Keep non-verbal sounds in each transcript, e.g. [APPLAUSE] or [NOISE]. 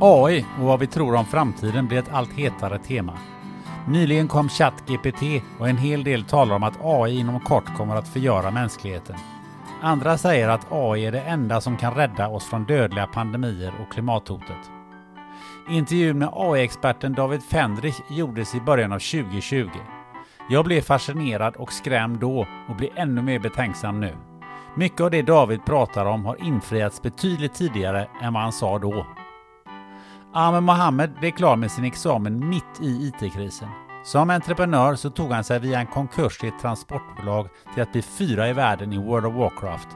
AI och vad vi tror om framtiden blir ett allt hetare tema. Nyligen kom ChatGPT och en hel del talar om att AI inom kort kommer att förgöra mänskligheten. Andra säger att AI är det enda som kan rädda oss från dödliga pandemier och klimathotet. Intervjun med AI-experten David Fendrich gjordes i början av 2020. Jag blev fascinerad och skrämd då och blir ännu mer betänksam nu. Mycket av det David pratar om har infriats betydligt tidigare än vad han sa då. Ahmed Mohammed blev klar med sin examen mitt i IT-krisen. Som entreprenör så tog han sig via en konkurs i ett transportbolag till att bli fyra i världen i World of Warcraft.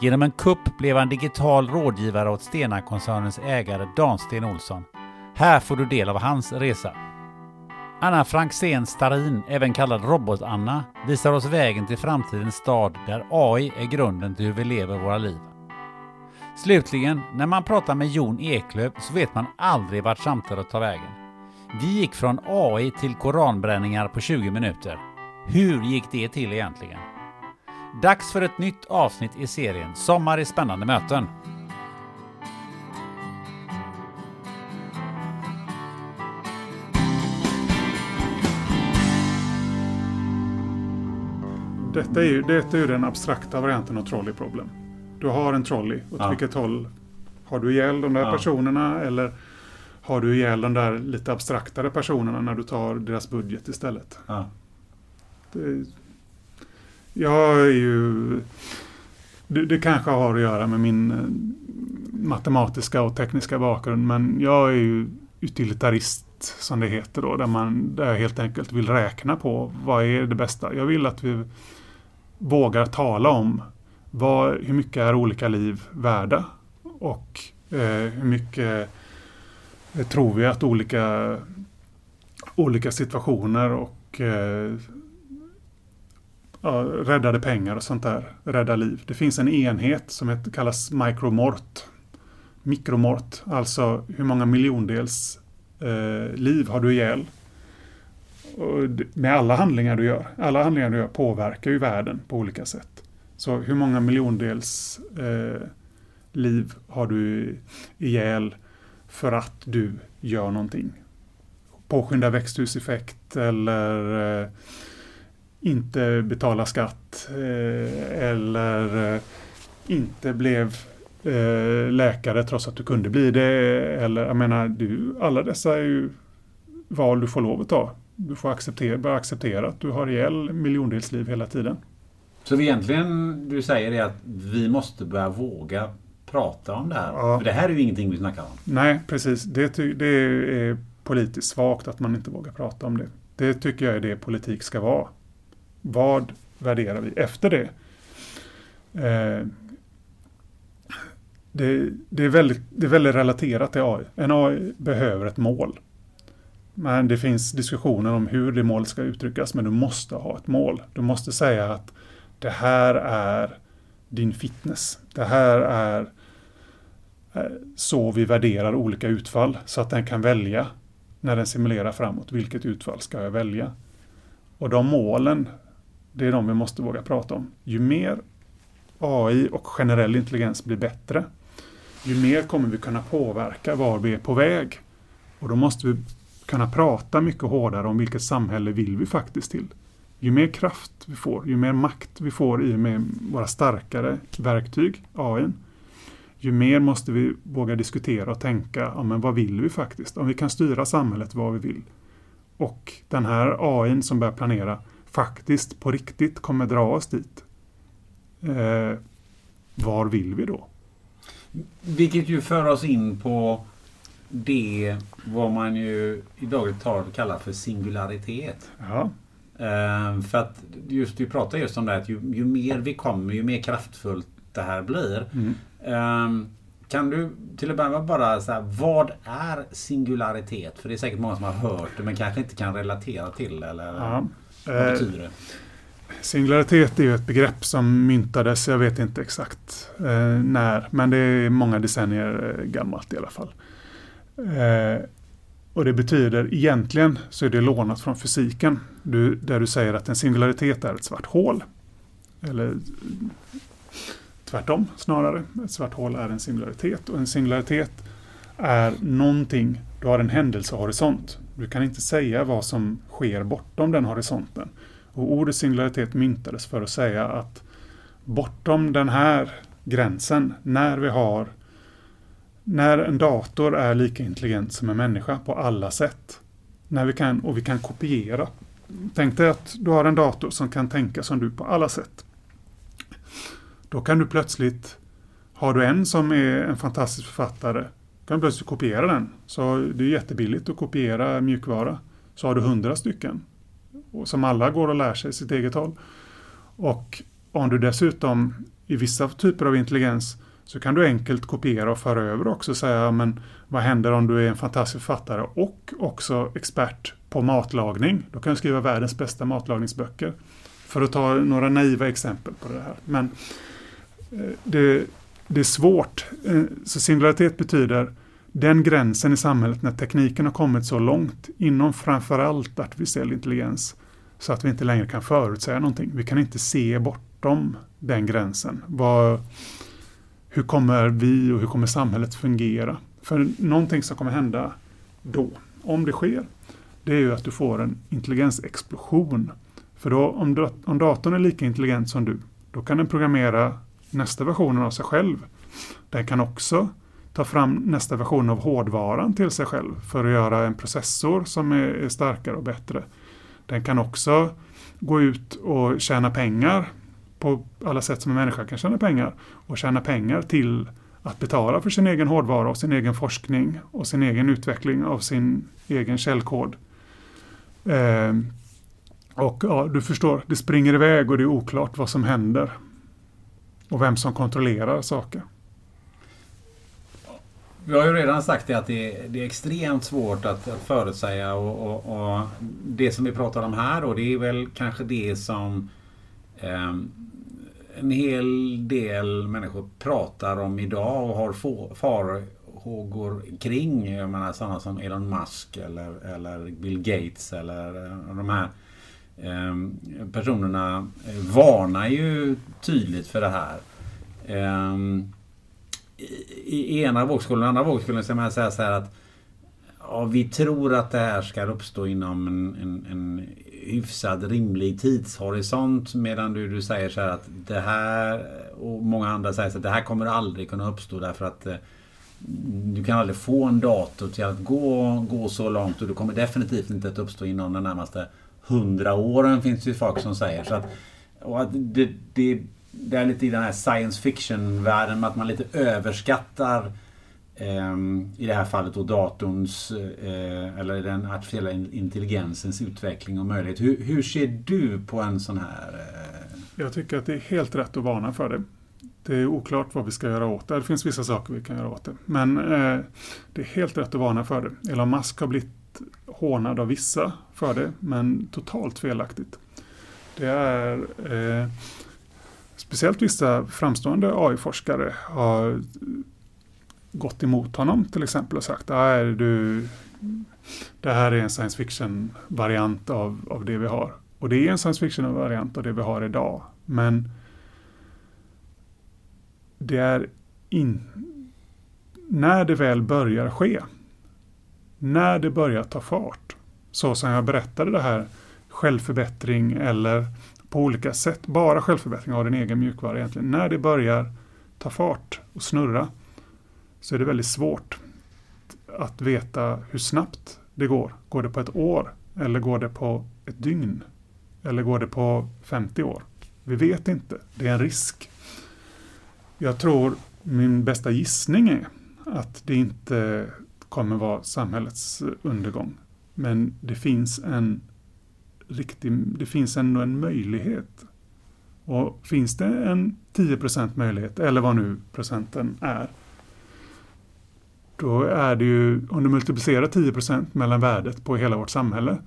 Genom en kupp blev han digital rådgivare åt Stena-koncernens ägare Dan Sten Olsson. Här får du del av hans resa. Anna Franksén Starin, även kallad Robot-Anna, visar oss vägen till framtidens stad där AI är grunden till hur vi lever våra liv. Slutligen, när man pratar med Jon Eklöf så vet man aldrig vart samtalet tar vägen. Vi gick från AI till koranbränningar på 20 minuter. Hur gick det till egentligen? Dags för ett nytt avsnitt i serien Sommar i spännande möten. Detta är ju, detta är ju den abstrakta varianten av trolleyproblem. Du har en trolley, åt Ja. vilket håll har du ihjäl de där Ja. personerna eller har du ihjäl de där lite abstraktare personerna när du tar deras budget istället? Ja. Det, jag är ju... Det, det kanske har att göra med min eh, matematiska och tekniska bakgrund men jag är ju utilitarist som det heter då där, man, där jag helt enkelt vill räkna på vad är det bästa. Jag vill att vi vågar tala om vad, hur mycket är olika liv värda och eh, hur mycket eh, tror vi att olika, olika situationer och eh, ja, räddade pengar och sånt där räddar liv. Det finns en enhet som heter, kallas micromort. Mikromort, alltså hur många miljondels eh, liv har du ihjäl? Och med alla handlingar du gör. Alla handlingar du gör påverkar ju världen på olika sätt. Så hur många miljondels eh, liv har du ihjäl för att du gör någonting? Påskynda växthuseffekt eller eh, inte betala skatt eh, eller eh, inte blev eh, läkare trots att du kunde bli det. Eller jag menar, du, alla dessa är ju val du får lov att ta. Du får acceptera, börja acceptera att du har ihjäl miljondelsliv hela tiden. Så egentligen du säger är att vi måste börja våga prata om det här. Ja. För det här är ju ingenting vi snackar om. Nej, precis. Det, det är politiskt svagt att man inte vågar prata om det. Det tycker jag är det politik ska vara. Vad värderar vi efter det? Eh, det, det, är väldigt, det är väldigt relaterat till AI. En AI behöver ett mål. Men det finns diskussioner om hur det målet ska uttryckas, men du måste ha ett mål. Du måste säga att det här är din fitness. Det här är eh, så vi värderar olika utfall så att den kan välja när den simulerar framåt vilket utfall ska jag välja. Och de målen, det är de vi måste våga prata om. Ju mer AI och generell intelligens blir bättre, ju mer kommer vi kunna påverka var vi är på väg. Och då måste vi kunna prata mycket hårdare om vilket samhälle vill vi faktiskt till. Ju mer kraft vi får, ju mer makt vi får i och med våra starkare verktyg, AI, ju mer måste vi våga diskutera och tänka, ja, men vad vill vi faktiskt? Om vi kan styra samhället vad vi vill och den här AI som börjar planera faktiskt på riktigt kommer dra oss dit. Eh, var vill vi då? Vilket ju för oss in på det vad man ju i dagligt tal kallar för singularitet. Ja. Uh, för att just vi pratar just om det att ju, ju, mer vi kommer, ju mer kraftfullt det här blir. Mm. Uh, kan du till att börja med bara säga vad är singularitet? För det är säkert många som har hört det men kanske inte kan relatera till det. Eller ja. vad eh, betyder det? Singularitet är ju ett begrepp som myntades, jag vet inte exakt eh, när, men det är många decennier eh, gammalt i alla fall. Och det betyder egentligen så är det lånat från fysiken. Du, där du säger att en singularitet är ett svart hål. Eller tvärtom snarare. Ett svart hål är en singularitet och en singularitet är någonting, du har en händelsehorisont. Du kan inte säga vad som sker bortom den horisonten. Och ordet singularitet myntades för att säga att bortom den här gränsen, när vi har när en dator är lika intelligent som en människa på alla sätt. När vi kan, och vi kan kopiera. Tänk dig att du har en dator som kan tänka som du på alla sätt. Då kan du plötsligt, har du en som är en fantastisk författare, kan du plötsligt kopiera den. Så det är jättebilligt att kopiera mjukvara. Så har du hundra stycken. Som alla går och lär sig sitt eget håll. Och om du dessutom i vissa typer av intelligens så kan du enkelt kopiera och föra över också och säga men vad händer om du är en fantastisk författare och också expert på matlagning? Då kan du skriva världens bästa matlagningsböcker. För att ta några naiva exempel på det här. Men eh, det, det är svårt. Eh, så singularitet betyder den gränsen i samhället när tekniken har kommit så långt inom framförallt artificiell intelligens så att vi inte längre kan förutsäga någonting. Vi kan inte se bortom den gränsen. Vad, hur kommer vi och hur kommer samhället fungera? För någonting som kommer hända då, om det sker, det är ju att du får en intelligensexplosion. För då, om, om datorn är lika intelligent som du, då kan den programmera nästa version av sig själv. Den kan också ta fram nästa version av hårdvaran till sig själv för att göra en processor som är, är starkare och bättre. Den kan också gå ut och tjäna pengar på alla sätt som en människa kan tjäna pengar och tjäna pengar till att betala för sin egen hårdvara och sin egen forskning och sin egen utveckling av sin egen källkod. Eh, och ja, du förstår, det springer iväg och det är oklart vad som händer. Och vem som kontrollerar saker. Vi har ju redan sagt det att det är, det är extremt svårt att, att förutsäga och, och, och, det som vi pratar om här då, det är väl kanske det som eh, en hel del människor pratar om idag och har farhågor kring. Jag menar sådana som Elon Musk eller, eller Bill Gates eller eh, de här eh, personerna varnar ju tydligt för det här. Eh, i, ena vågskålen, och andra vågskålen ska man säga så här att ja, vi tror att det här ska uppstå inom en, en, en hyfsad rimlig tidshorisont medan du, du säger så här att det här och många andra säger så att det här kommer aldrig kunna uppstå därför att eh, du kan aldrig få en dator till att gå, gå så långt och det kommer definitivt inte att uppstå inom de närmaste hundra åren finns det ju folk som säger. Så att, och att det, det, det är lite i den här science fiction-världen med att man lite överskattar Ehm, I det här fallet då datorns eh, eller den artificiella intelligensens utveckling och möjlighet. Hur, hur ser du på en sån här? Eh? Jag tycker att det är helt rätt att varna för det. Det är oklart vad vi ska göra åt det. Det finns vissa saker vi kan göra åt det. Men eh, det är helt rätt att varna för det. Elon Musk har blivit hånad av vissa för det, men totalt felaktigt. Det är eh, speciellt vissa framstående AI-forskare har gått emot honom till exempel och sagt att du, det här är en science fiction-variant av, av det vi har. Och det är en science fiction-variant av det vi har idag. Men det är in, när det väl börjar ske, när det börjar ta fart, så som jag berättade det här självförbättring eller på olika sätt, bara självförbättring av din egen mjukvara egentligen. När det börjar ta fart och snurra så är det väldigt svårt att veta hur snabbt det går. Går det på ett år eller går det på ett dygn? Eller går det på 50 år? Vi vet inte. Det är en risk. Jag tror min bästa gissning är att det inte kommer vara samhällets undergång. Men det finns en riktig, det finns ändå en möjlighet. Och finns det en 10% möjlighet, eller vad nu procenten är, då är det ju, om du multiplicerar 10% mellan värdet på hela vårt samhälle,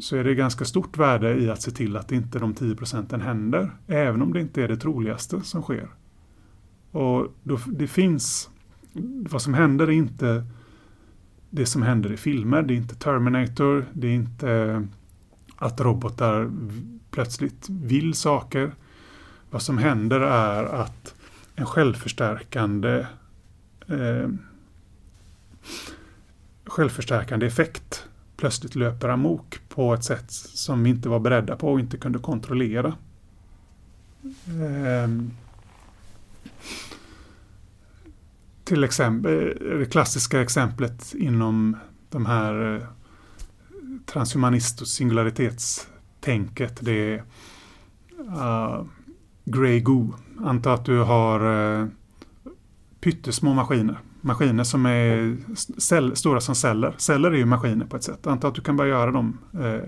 så är det ganska stort värde i att se till att inte de 10 procenten händer, även om det inte är det troligaste som sker. Och då, det finns, vad som händer är inte det som händer i filmer, det är inte Terminator, det är inte att robotar plötsligt vill saker. Vad som händer är att en självförstärkande eh, självförstärkande effekt plötsligt löper amok på ett sätt som vi inte var beredda på och inte kunde kontrollera. Eh, till exempel, det klassiska exemplet inom de här eh, transhumanist och singularitetstänket. Det är uh, Grey Goo. Anta att du har uh, pyttesmå maskiner. Maskiner som är cell, stora som celler. Celler är ju maskiner på ett sätt. Anta att du kan börja göra dem uh,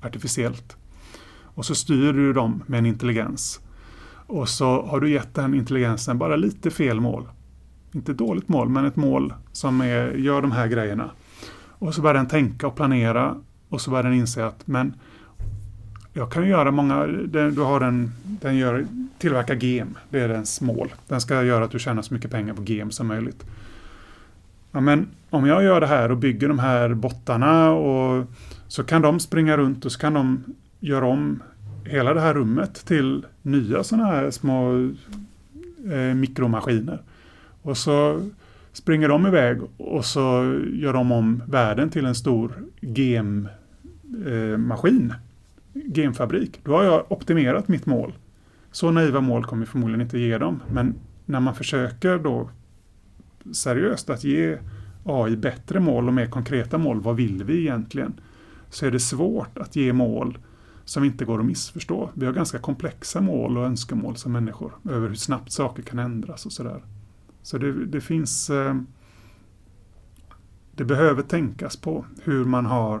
artificiellt. Och så styr du dem med en intelligens. Och så har du gett den intelligensen bara lite fel mål. Inte ett dåligt mål, men ett mål som är, gör de här grejerna. Och så börjar den tänka och planera och så börjar den inse att men jag kan göra många, du har en, den gör, tillverkar gem, det är dens mål. Den ska göra att du tjänar så mycket pengar på gem som möjligt. Ja, men om jag gör det här och bygger de här bottarna och så kan de springa runt och så kan de göra om hela det här rummet till nya sådana här små eh, mikromaskiner. Och så springer de iväg och så gör de om världen till en stor gemmaskin. eh, gemfabrik. då har jag optimerat mitt mål. Så naiva mål kommer vi förmodligen inte ge dem, men när man försöker då seriöst att ge AI bättre mål och mer konkreta mål, vad vill vi egentligen? Så är det svårt att ge mål som inte går att missförstå. Vi har ganska komplexa mål och önskemål som människor över hur snabbt saker kan ändras och sådär. Så det, det finns... Eh, det behöver tänkas på hur man har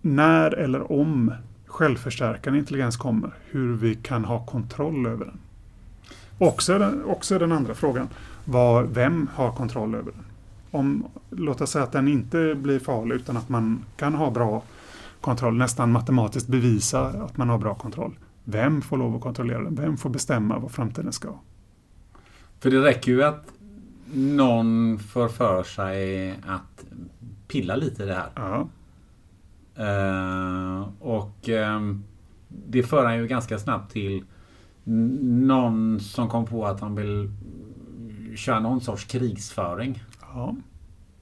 när eller om självförstärkande intelligens kommer, hur vi kan ha kontroll över den. Också den, också den andra frågan, var, vem har kontroll över den? Om, låt oss säga att den inte blir farlig utan att man kan ha bra kontroll, nästan matematiskt bevisa att man har bra kontroll. Vem får lov att kontrollera den? Vem får bestämma vad framtiden ska? För det räcker ju att någon får för sig att pilla lite i det här. Ja. Uh, och um, det för han ju ganska snabbt till någon som kom på att han vill köra någon sorts krigsföring. Ja,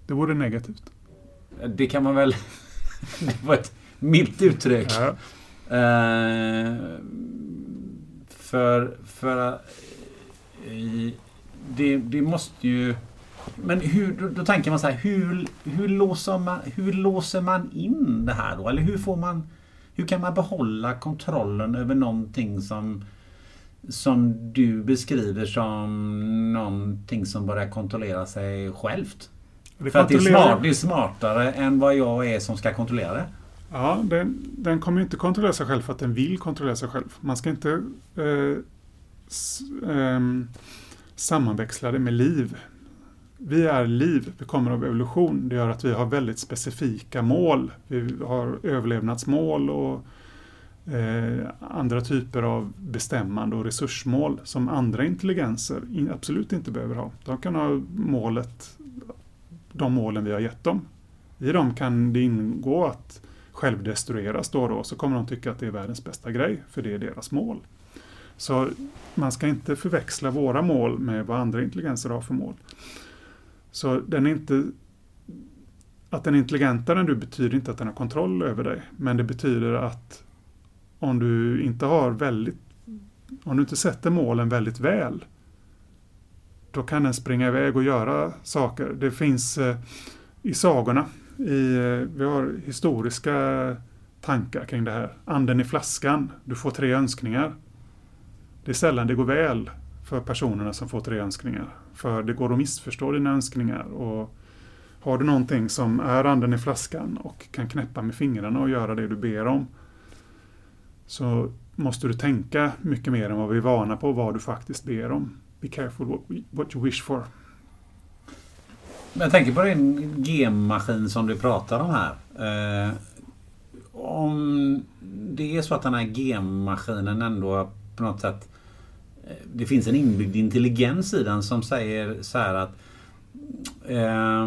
det vore negativt. Det kan man väl... [LAUGHS] det var ett milt uttryck. Ja. Uh, för... för uh, det, det måste ju... Men hur, då, då tänker man så här, hur, hur, låser man, hur låser man in det här då? Eller hur får man... Hur kan man behålla kontrollen över någonting som som du beskriver som någonting som börjar kontrollera sig självt? Det för att det är, smart, det är smartare än vad jag är som ska kontrollera det. Ja, den, den kommer inte kontrollera sig själv för att den vill kontrollera sig själv. Man ska inte eh, s, eh, sammanväxla det med liv. Vi är liv, vi kommer av evolution. Det gör att vi har väldigt specifika mål. Vi har överlevnadsmål och eh, andra typer av bestämmande och resursmål som andra intelligenser absolut inte behöver ha. De kan ha målet, de målen vi har gett dem. I dem kan det ingå att självdestrueras då och då, så kommer de tycka att det är världens bästa grej, för det är deras mål. Så man ska inte förväxla våra mål med vad andra intelligenser har för mål. Så den är inte... att den är intelligentare än du betyder inte att den har kontroll över dig. Men det betyder att om du inte har väldigt om du inte sätter målen väldigt väl då kan den springa iväg och göra saker. Det finns eh, i sagorna, i, eh, vi har historiska tankar kring det här. Anden i flaskan, du får tre önskningar. Det är sällan det går väl för personerna som får tre önskningar. För det går att missförstå dina önskningar. Och har du någonting som är anden i flaskan och kan knäppa med fingrarna och göra det du ber om så måste du tänka mycket mer än vad vi är vana på vad du faktiskt ber om. Be careful what, what you wish for. Jag tänker på din gemmaskin som du pratar om här. Eh, om det är så att den här gemmaskinen ändå på något sätt eh, det finns en inbyggd intelligens i den som säger så här att eh,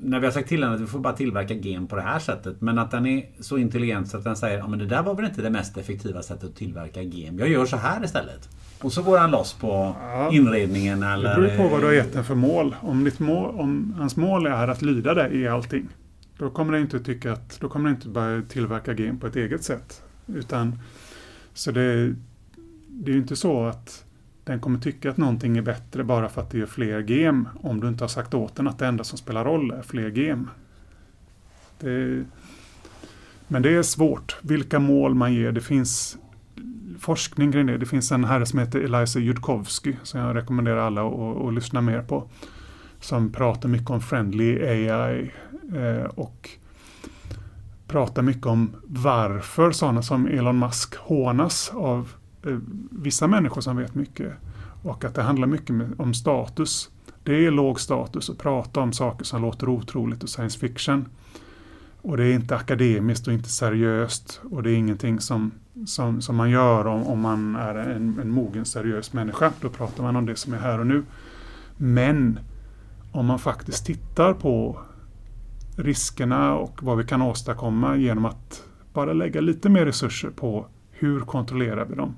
när vi har sagt till den att vi får bara tillverka gen på det här sättet. Men att den är så intelligent så att den säger att det där var väl inte det mest effektiva sättet att tillverka gen. Jag gör så här istället. Och så går han loss på ja, inredningen eller... Det beror på vad du har gett den för mål. Om, ditt mål, om hans mål är att lyda dig i allting. Då kommer den inte tycka att... Då kommer den inte börja tillverka gen på ett eget sätt. Utan... Så det, det är ju inte så att den kommer tycka att någonting är bättre bara för att det är fler gem om du inte har sagt åt den att det enda som spelar roll är fler gem. Det, men det är svårt. Vilka mål man ger. Det finns forskning kring det. Det finns en herre som heter Eliza Judkowsky som jag rekommenderar alla att, att lyssna mer på. Som pratar mycket om friendly AI eh, och pratar mycket om varför sådana som Elon Musk hånas av Eh, vissa människor som vet mycket. Och att det handlar mycket om status. Det är låg status att prata om saker som låter otroligt och science fiction. Och det är inte akademiskt och inte seriöst. Och det är ingenting som, som, som man gör om, om man är en, en mogen seriös människa. Då pratar man om det som är här och nu. Men om man faktiskt tittar på riskerna och vad vi kan åstadkomma genom att bara lägga lite mer resurser på hur kontrollerar vi dem?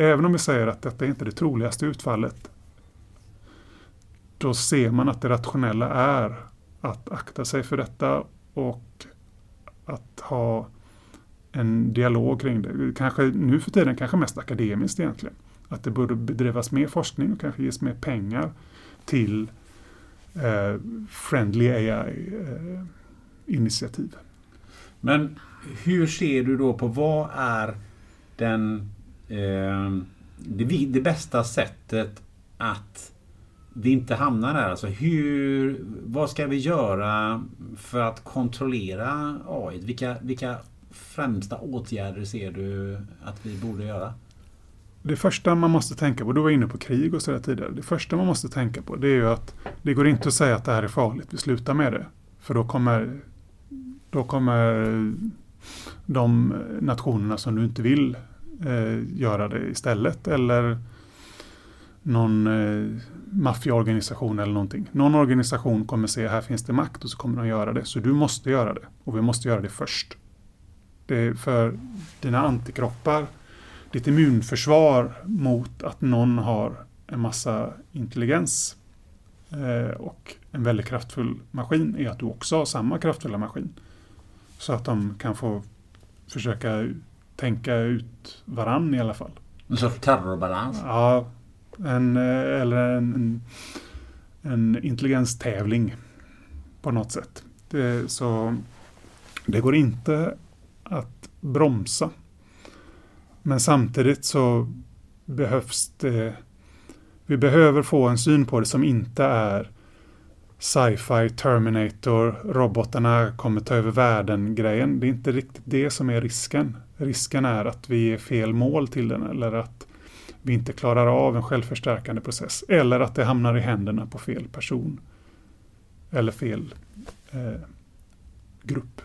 Även om vi säger att detta är inte det troligaste utfallet, då ser man att det rationella är att akta sig för detta och att ha en dialog kring det. Kanske nu för tiden kanske mest akademiskt egentligen. Att det borde bedrivas mer forskning och kanske ges mer pengar till eh, Friendly AI-initiativ. Eh, Men hur ser du då på vad är den Ehm, det, det bästa sättet att vi inte hamnar där. Alltså hur, vad ska vi göra för att kontrollera AI? Vilka, vilka främsta åtgärder ser du att vi borde göra? Det första man måste tänka på, du var inne på krig och sådär tidigare. Det första man måste tänka på det är ju att det går inte att säga att det här är farligt, vi slutar med det. För då kommer, då kommer de nationerna som du inte vill eh, göra det istället. Eller någon eh, maffiaorganisation eller någonting. Någon organisation kommer se här finns det makt och så kommer de göra det. Så du måste göra det. Och vi måste göra det först. Det är för dina antikroppar, ditt immunförsvar mot att någon har en massa intelligens eh, och en väldigt kraftfull maskin är att du också har samma kraftfulla maskin. Så att de kan få försöka tänka ut varann i alla fall. En sorts terrorbalans? Ja, en, eh, eller en, en, en intelligenstävling på något sätt. Det, så det går inte att bromsa. Men samtidigt så behövs det vi behöver få en syn på det som inte är sci-fi, Terminator, robotarna kommer ta över världen-grejen. Det är inte riktigt det som är risken. Risken är att vi ger fel mål till den eller att vi inte klarar av en självförstärkande process. Eller att det hamnar i händerna på fel person. Eller fel eh, grupp.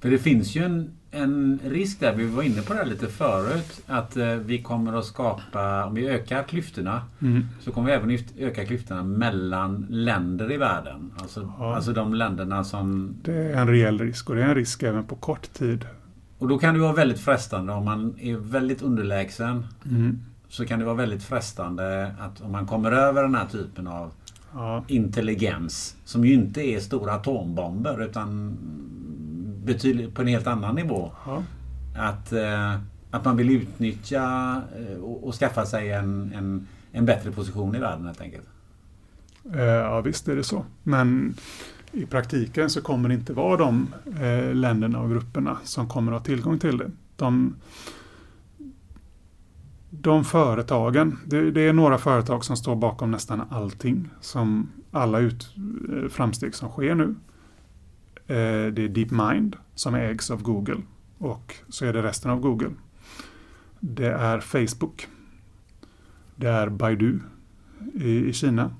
För det finns ju en, en risk där, vi var inne på det lite förut, att eh, vi kommer att skapa, om vi ökar klyftorna, mm. så kommer vi även öka klyftorna mellan länder i världen. Alltså, ja. alltså de länderna som... Det är en reell risk och det är en risk även på kort tid. Och då kan det vara väldigt frestande om man är väldigt underlägsen. Mm. Så kan det vara väldigt frestande att om man kommer över den här typen av ja. intelligens som ju inte är stora atombomber utan betydligt på en helt annan nivå. Ja. Att, eh, att man vill utnyttja eh, och, skaffa sig en, en, en bättre position i världen helt enkelt. Eh, ja visst är det så. Men i praktiken så kommer det inte vara de eh, länderna och grupperna som kommer att ha tillgång till det. De, de företagen, det, det, är några företag som står bakom nästan allting som alla ut, eh, framsteg som sker nu. Eh, det är DeepMind som ägs av Google och så är det resten av Google. Det är Facebook. Det är Baidu i, i Kina.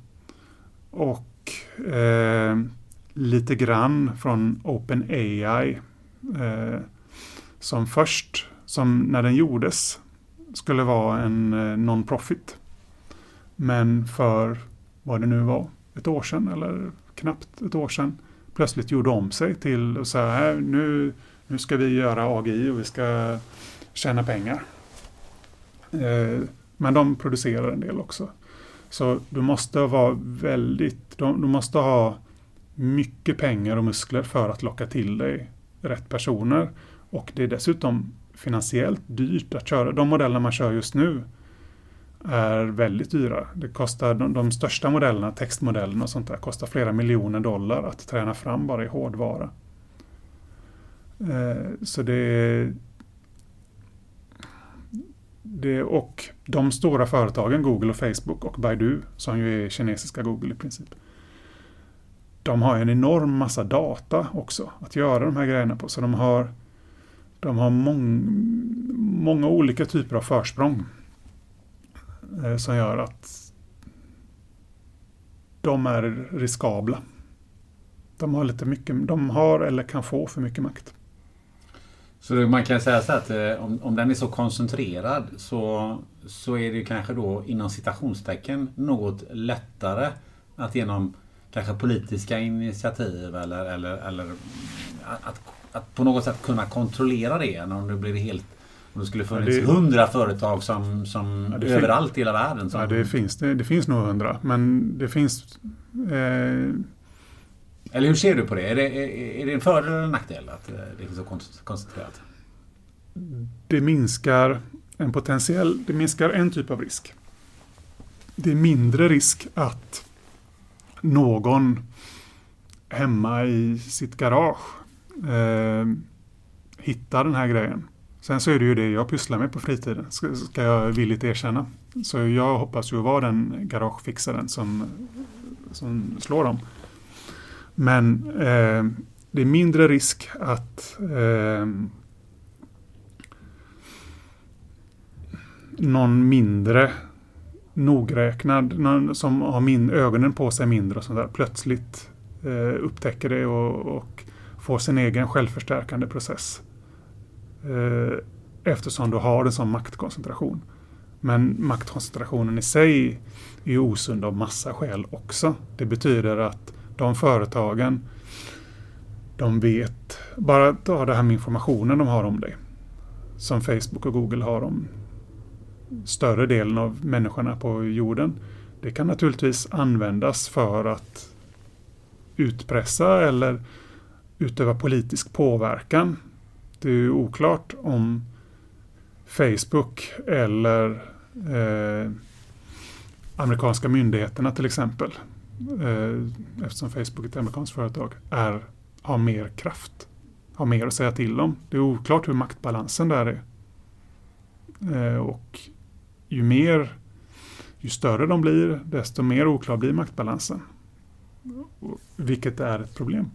Och eh, lite grann från OpenAI eh, som först, som när den gjordes, skulle vara en eh, non-profit. Men för vad det nu var, ett år sedan eller knappt ett år sedan plötsligt gjorde om sig till så här, nu, nu ska vi göra AGI och vi ska tjäna pengar. Eh, men de producerar en del också. Så du måste vara väldigt, du måste ha mycket pengar och muskler för att locka till dig rätt personer. Och det är dessutom finansiellt dyrt att köra. De modeller man kör just nu är väldigt dyra. Det kostar, de, de största modellerna, textmodellerna och sånt där, kostar flera miljoner dollar att träna fram bara i hårdvara. Eh, så det, det och de stora företagen, Google och Facebook och Baidu, som ju är kinesiska Google i princip, de har en enorm massa data också att göra de här grejerna på. Så de har, de har mång, många olika typer av försprång Eh, som gör att de är riskabla. De har lite mycket, de har eller kan få för mycket makt. Så man kan säga så att eh, om, om den är så koncentrerad så, så är det kanske då inom citationstecken något lättare att genom kanske politiska initiativ eller, eller, eller att, att på något sätt kunna kontrollera det än om det blir helt om det skulle funnits hundra företag som, som ja, överallt i hela världen. Som... Ja, det finns, det, det finns nog hundra. Men det finns... Eh... Eller hur ser du på det? Är det, är, är det en fördel eller en nackdel att eh, det är så koncentrerat? Det minskar en potentiell... Det minskar en typ av risk. Det är mindre risk att någon hemma i sitt garage eh, hittar den här grejen. Sen så är det ju det jag pysslar med på fritiden, ska, jag villigt erkänna. Så jag hoppas ju vara den garagefixaren som, som slår dem. Men eh, det är mindre risk att eh, någon mindre nogräknad, någon som har min, ögonen på sig mindre och sånt där, plötsligt eh, upptäcker det och, och, får sin egen självförstärkande process. Eh, eftersom du har en sån maktkoncentration. Men maktkoncentrationen i sig är osund av massa skäl också. Det betyder att de företagen, de vet, bara ta det här med informationen de har om dig. Som Facebook och Google har om större delen av människorna på jorden. Det kan naturligtvis användas för att utpressa eller utöva politisk påverkan. Det är ju oklart om Facebook eller eh, amerikanska myndigheterna till exempel, eh, eftersom Facebook är ett amerikanskt företag, är, har mer kraft, har mer att säga till om. Det är oklart hur maktbalansen där är. Eh, och ju mer, ju större de blir, desto mer oklar blir maktbalansen. Vilket är ett problem.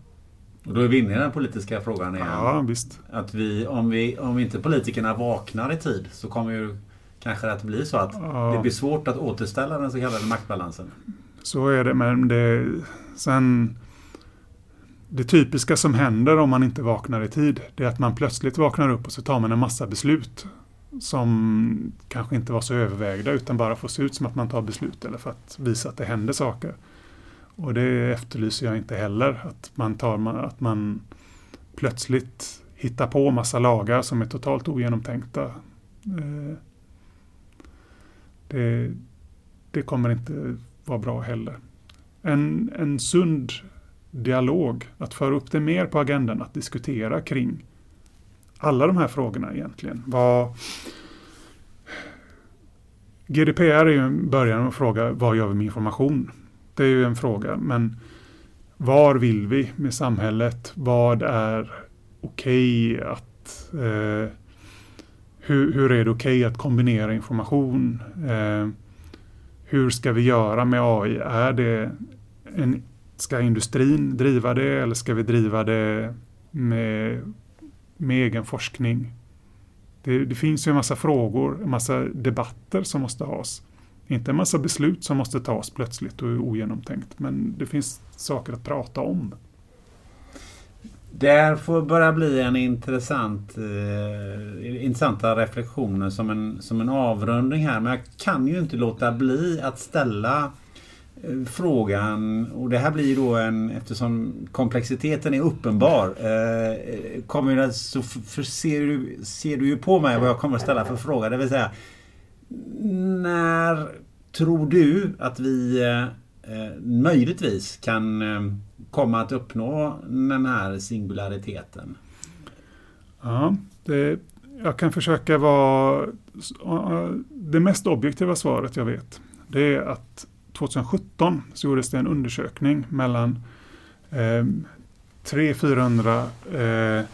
Och då är vi inne i den politiska frågan igen. Ja, visst. Att vi, om, vi, om inte politikerna vaknar i tid så kommer ju kanske att bli så att ja. det blir svårt att återställa den så kallade maktbalansen. Så är det, men det, sen det typiska som händer om man inte vaknar i tid, det är att man plötsligt vaknar upp och så tar man en massa beslut som kanske inte var så övervägda utan bara får se ut som att man tar beslut eller för att visa att det händer saker. Och det efterlyser jag inte heller, att man, tar, att man plötsligt hittar på massa lagar som är totalt ogenomtänkta. Eh, det, det kommer inte vara bra heller. en, en sund dialog, att föra upp det mer på agendan, att diskutera kring alla de här frågorna egentligen. Vad, GDPR är ju en början att fråga vad gör vi med information? Det är ju en fråga, men var vill vi med samhället? Vad är okej okay att eh, hur, hur, är det okej okay att kombinera information? Eh, hur ska vi göra med AI? Är det en, ska industrin driva det eller ska vi driva det med, med egen forskning? Det, det, finns ju en massa frågor, en massa debatter som måste has. Inte en massa beslut som måste tas plötsligt och är ogenomtänkt, men det finns saker att prata om. Det får börja bli en intressant, eh, intressanta reflektioner som en, som en avrundning här. Men jag kan ju inte låta bli att ställa eh, frågan, och det här blir då en, eftersom komplexiteten är uppenbar, eh, kommer det, så för, ser, du, ser du ju på mig vad jag kommer att ställa för fråga. Det vill säga, när tror du att vi eh, möjligtvis kan eh, komma att uppnå den här singulariteten? Ja, det, jag kan försöka vara... Det mest objektiva svaret jag vet, det är att 2017 så gjordes det en undersökning mellan eh, 300-400 eh,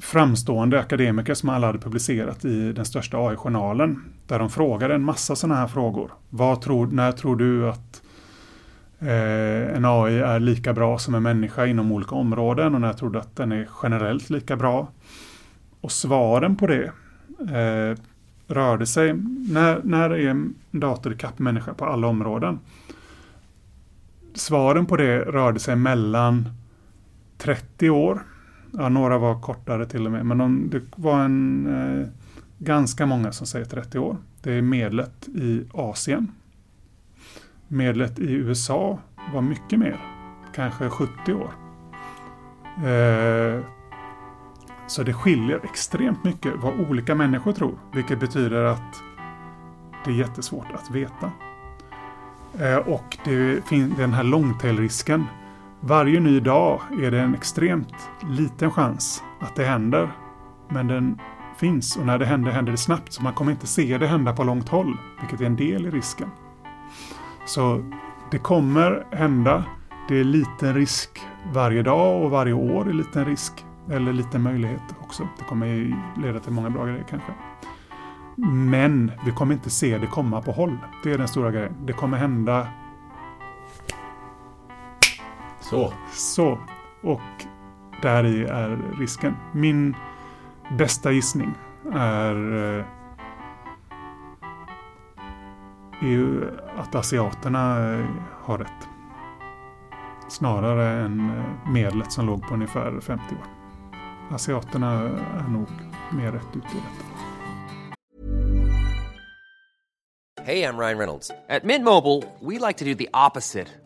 framstående akademiker som alla hade publicerat i den största AI-journalen. Där de frågade en massa sådana här frågor. Vad tror, när tror du att eh, en AI är lika bra som en människa inom olika områden och när tror du att den är generellt lika bra? Och svaren på det eh, rörde sig, när, när är en dator ikapp människa på alla områden? Svaren på det rörde sig mellan 30 år ja, några var kortare till och med, men de, det var en eh, ganska många som säger 30 år. Det är medlet i Asien. Medlet i USA var mycket mer, kanske 70 år. Eh, så det skiljer extremt mycket vad olika människor tror, vilket betyder att det är jättesvårt att veta. Eh, och det finns den här långtailrisken varje ny dag är det en extremt liten chans att det händer. Men den finns och när det händer händer det snabbt så man kommer inte se det hända på långt håll, vilket är en del i risken. Så det kommer hända. Det är liten risk varje dag och varje år är liten risk. Eller liten möjlighet också. Det kommer leda till många bra grejer kanske. Men vi kommer inte se det komma på håll. Det är den stora grejen. Det kommer hända så. Så. Och där i är risken. Min bästa gissning är, eh, är ju att asiaterna eh, har rätt. Snarare än eh, medlet som låg på ungefär 50 år. Asiaterna är nog mer rätt ute i detta. Hej, jag Ryan Reynolds. På Mint Mobile, we like to do the opposite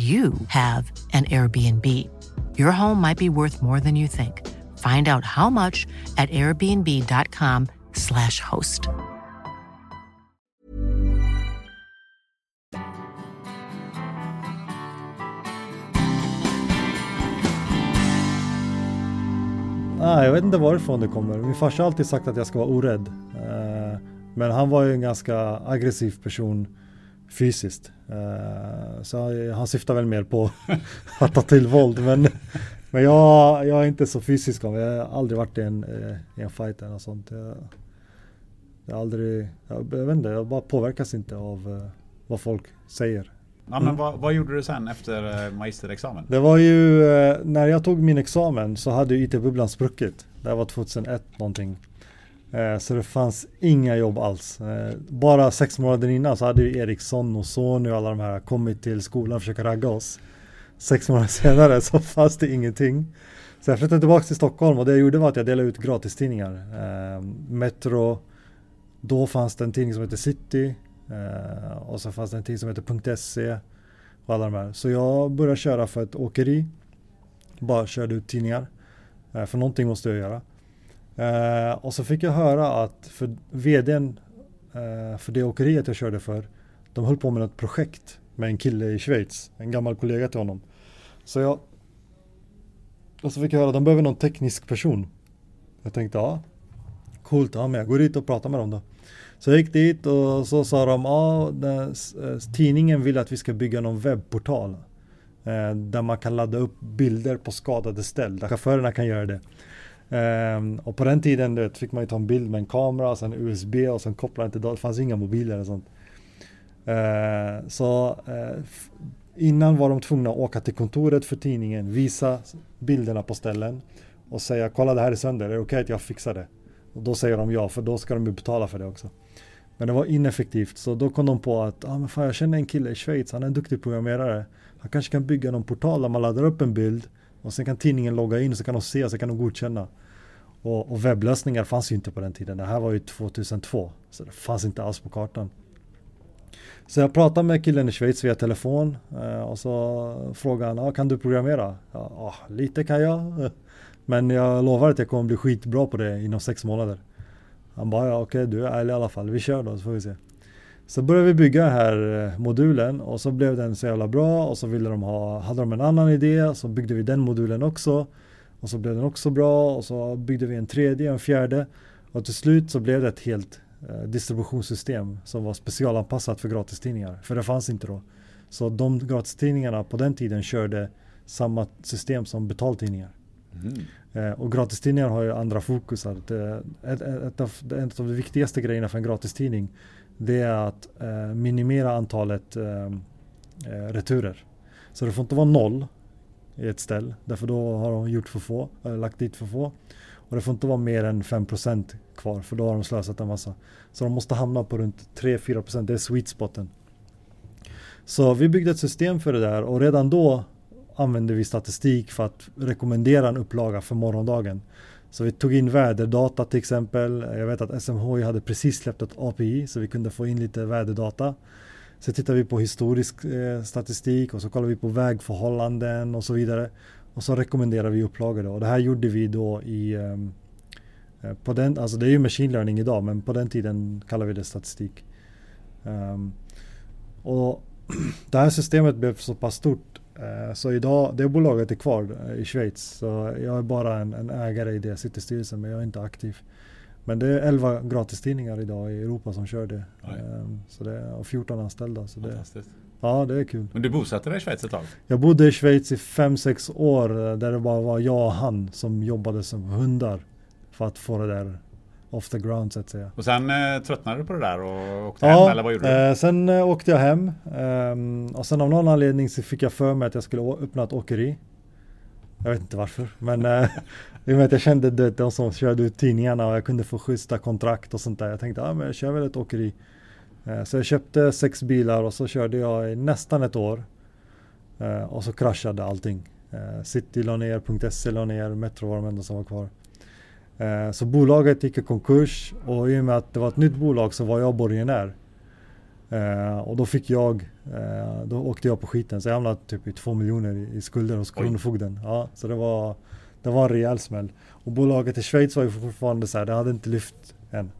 you have an Airbnb. Your home might be worth more than you think. Find out how much at airbnb.com/slash host. Ah, jag vet inte varifrån det kommer. Min farsa har alltid sagt att jag ska vara orädd. Uh, men han var ju en ganska aggressiv person fysiskt. Eh, så han syftar väl mer på [LAUGHS] att ta till våld. Men, men jag, jag är inte så fysisk av Jag har aldrig varit i en, eh, i en fight eller något sånt. Jag, jag, aldrig, jag, jag vet inte, jag bara påverkas inte av vad folk säger. Ja, men mm. vad, vad, gjorde du sen efter magisterexamen? Det var ju när jag tog min examen så hade IT-bubblan spruckit. Det var 2001 någonting. Eh, så det fanns inga jobb alls. Eh, bara sex månader innan så hade ju Ericsson och Sony och alla de här kommit till skolan och försökt ragga oss. Sex månader [LAUGHS] senare så fanns det ingenting. Så jag flyttade tillbaka till Stockholm och det jag gjorde var att jag delade ut gratistidningar. Eh, Metro, då fanns det en tidning som hette City och så fanns det en tidning som hette .se och alla de här. Så jag började köra för ett åkeri. Bara körde ut tidningar. För någonting måste jag göra. Eh, och så fick jag höra att för vdn eh, för det åkeriet jag körde för, de höll på med ett projekt med en kille i Schweiz, en gammal kollega till honom. Så jag och så fick jag höra att de behöver någon teknisk person. Jag tänkte ja, coolt, ja men jag går dit och pratar med dem då. Så jag gick dit och så sa de, ja den, tidningen vill att vi ska bygga någon webbportal. Eh, där man kan ladda upp bilder på skadade ställ, där chaufförerna kan göra det. Um, och på den tiden vet, fick man ju ta en bild med en kamera, sen USB och sen koppla den till datorn. Det fanns inga mobiler och sånt. Uh, så uh, innan var de tvungna att åka till kontoret för tidningen, visa bilderna på ställen och säga kolla det här är sönder, är det okej okay att jag fixar det? Och då säger de ja, för då ska de ju betala för det också. Men det var ineffektivt, så då kom de på att ah, men fan, jag känner en kille i Schweiz, han är en duktig programmerare. Han kanske kan bygga någon portal där man laddar upp en bild och sen kan tidningen logga in så kan de se och så kan de godkänna. Och, och webblösningar fanns ju inte på den tiden. Det här var ju 2002. Så det fanns inte alls på kartan. Så jag pratade med killen i Schweiz via telefon eh, och så frågade han, ah, kan du programmera? Ja, ah, lite kan jag. [LAUGHS] Men jag lovar att jag kommer bli skitbra på det inom sex månader. Han bara, ja okej okay, du är ärlig i alla fall, vi kör då så får vi se. Så började vi bygga den här eh, modulen och så blev den så jävla bra och så ville de ha, hade de en annan idé så byggde vi den modulen också. Och så blev den också bra och så byggde vi en tredje, en fjärde. Och till slut så blev det ett helt eh, distributionssystem som var specialanpassat för gratistidningar. För det fanns inte då. Så de gratistidningarna på den tiden körde samma system som betaltidningar. Mm. Eh, och gratistidningar har ju andra fokus. Ett, ett, ett, av, en av de viktigaste grejerna för en gratistidning det är att eh, minimera antalet eh, eh, returer. Så det får inte vara noll i ett ställ. Därför då har de gjort för få, eller lagt dit för få. Och det får inte vara mer än 5% kvar för då har de slösat en massa. Så de måste hamna på runt 3-4%, det är sweet spoten. Så vi byggde ett system för det där och redan då använde vi statistik för att rekommendera en upplaga för morgondagen. Så vi tog in väderdata till exempel. Jag vet att SMHI hade precis släppt ett API så vi kunde få in lite väderdata. Så tittar vi på historisk eh, statistik och så kollar vi på vägförhållanden och så vidare. Och så rekommenderar vi upplagor då. Och det här gjorde vi då i ehm, eh, på den, alltså det är ju machine learning idag men på den tiden kallar vi det statistik. Um, och [CLEARS THROAT] det här systemet blev så pass stort så idag, det bolaget är kvar uh, i Schweiz. Så jag är bara en, en ägare i det, sitter i styrelsen men jag är inte aktiv. Men det är 11 gratistidningar idag i Europa som kör det. Um, så det är 14 anställda. Så det, ja, det är kul. Men du bosatte dig i Schweiz ett tag? Jag bodde i Schweiz i 5-6 år där det bara var jag och han som jobbade som hundar för att få det där off the ground så att säga. Och sen eh, tröttnade du på det där och åkte ja, hem eller vad gjorde du? Eh, sen eh, åkte jag hem um, och sen av någon anledning så fick jag för mig att jag skulle öppna ett åkeri. Jag vet inte varför men eh, [LAUGHS] i och med att jag kände det, de som körde ut tidningarna och jag kunde få schyssta kontrakt och sånt där. Jag tänkte, ja men jag kör väl ett åkeri. Eh, så jag köpte sex bilar och så körde jag i nästan ett år. Eh, och så kraschade allting. Eh, City la ner, .se la ner, Metro var de enda som var kvar. Så bolaget gick i konkurs och i och med att det var ett nytt bolag så var jag borgenär. Eh, och då fick jag, eh, då åkte jag på skiten så jag hamnade typ i två miljoner i, skulder hos. Kronofogden. Ja, så det var, det var en rejäl smäll. Och bolaget i Schweiz var ju fortfarande så här, det hade inte lyft än.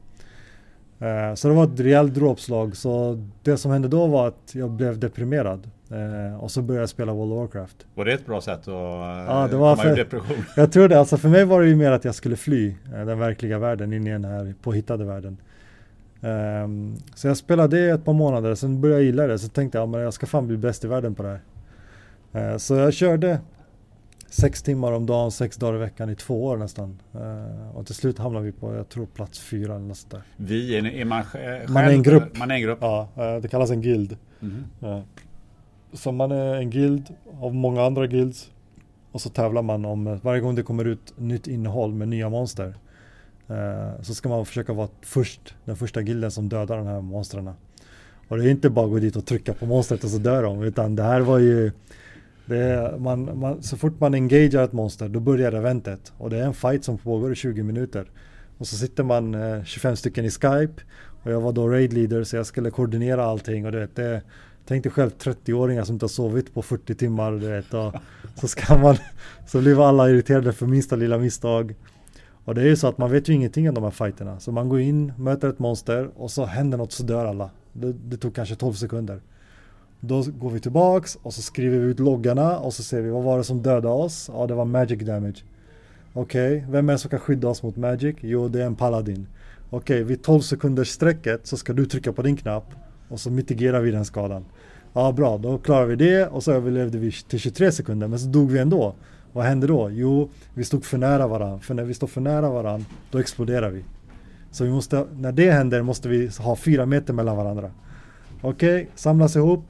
Eh, så det var ett rejält dråpslag. Så det som hände då var att jag blev deprimerad. Eh, och så började jag spela World of Warcraft. Var det ett bra sätt att Ja, det var komma ur för- depression? [LAUGHS] Jag tror det, alltså för mig var det ju mer att jag skulle fly eh, den verkliga världen in i den här påhittade världen. Ehm, så jag spelade det ett par månader, sen började jag gilla det. Så tänkte jag, men jag ska fan bli bäst i världen på det här. Eh, så jag körde sex timmar om dagen, sex dagar i veckan i två år nästan. Eh, och till slut hamnade vi på, jag tror plats fyra eller något där. Vi, är, är man själv? Man är en grupp. Man är en grupp. Ja, eh, det kallas en guild. Mhm. Ja. Så man är en guild av många andra guilds. Och så tävlar man om, eh, varje gång det kommer ut nytt innehåll med nya monster. eh, Så ska man försöka vara först, den första gilden som dödar de här monstren. Och det är inte bara att gå dit och trycka på monstret och så dör de. Utan det här var ju det är, man, man, Så fort man engagerar ett monster då börjar eventet. Och det är en fight som pågår i 20 minuter. Och så sitter man eh, 25 stycken i Skype. Och jag var då raid leader så jag skulle koordinera allting. Och du vet, det, tänk dig själv 30-åringar som inte har sovit på 40 timmar. Du vet, och så ska man, så blir alla irriterade för minsta lilla misstag. Och det är ju så att man vet ju ingenting om de här fighterna. Så man går in, möter ett monster och så händer något så dör alla. Det, det tog kanske 12 sekunder. Då går vi tillbaks och så skriver vi ut loggarna och så ser vi vad var det som dödade oss? Ja, det var magic damage. Okej, vem är det som kan skydda oss mot magic? Jo, det är en paladin. Okej, vid 12 sekunders strecket så ska du trycka på din knapp och så mitigerar vi den skadan. Ja, bra, då klarar vi det och så överlevde vi till 23 sekunder, men så dog vi ändå. Vad hände då? Jo, vi stod för nära varandra. För när vi står för nära varandra, då exploderar vi. Så vi måste, när det händer måste vi ha fyra meter mellan varandra. Okej, samlas ihop.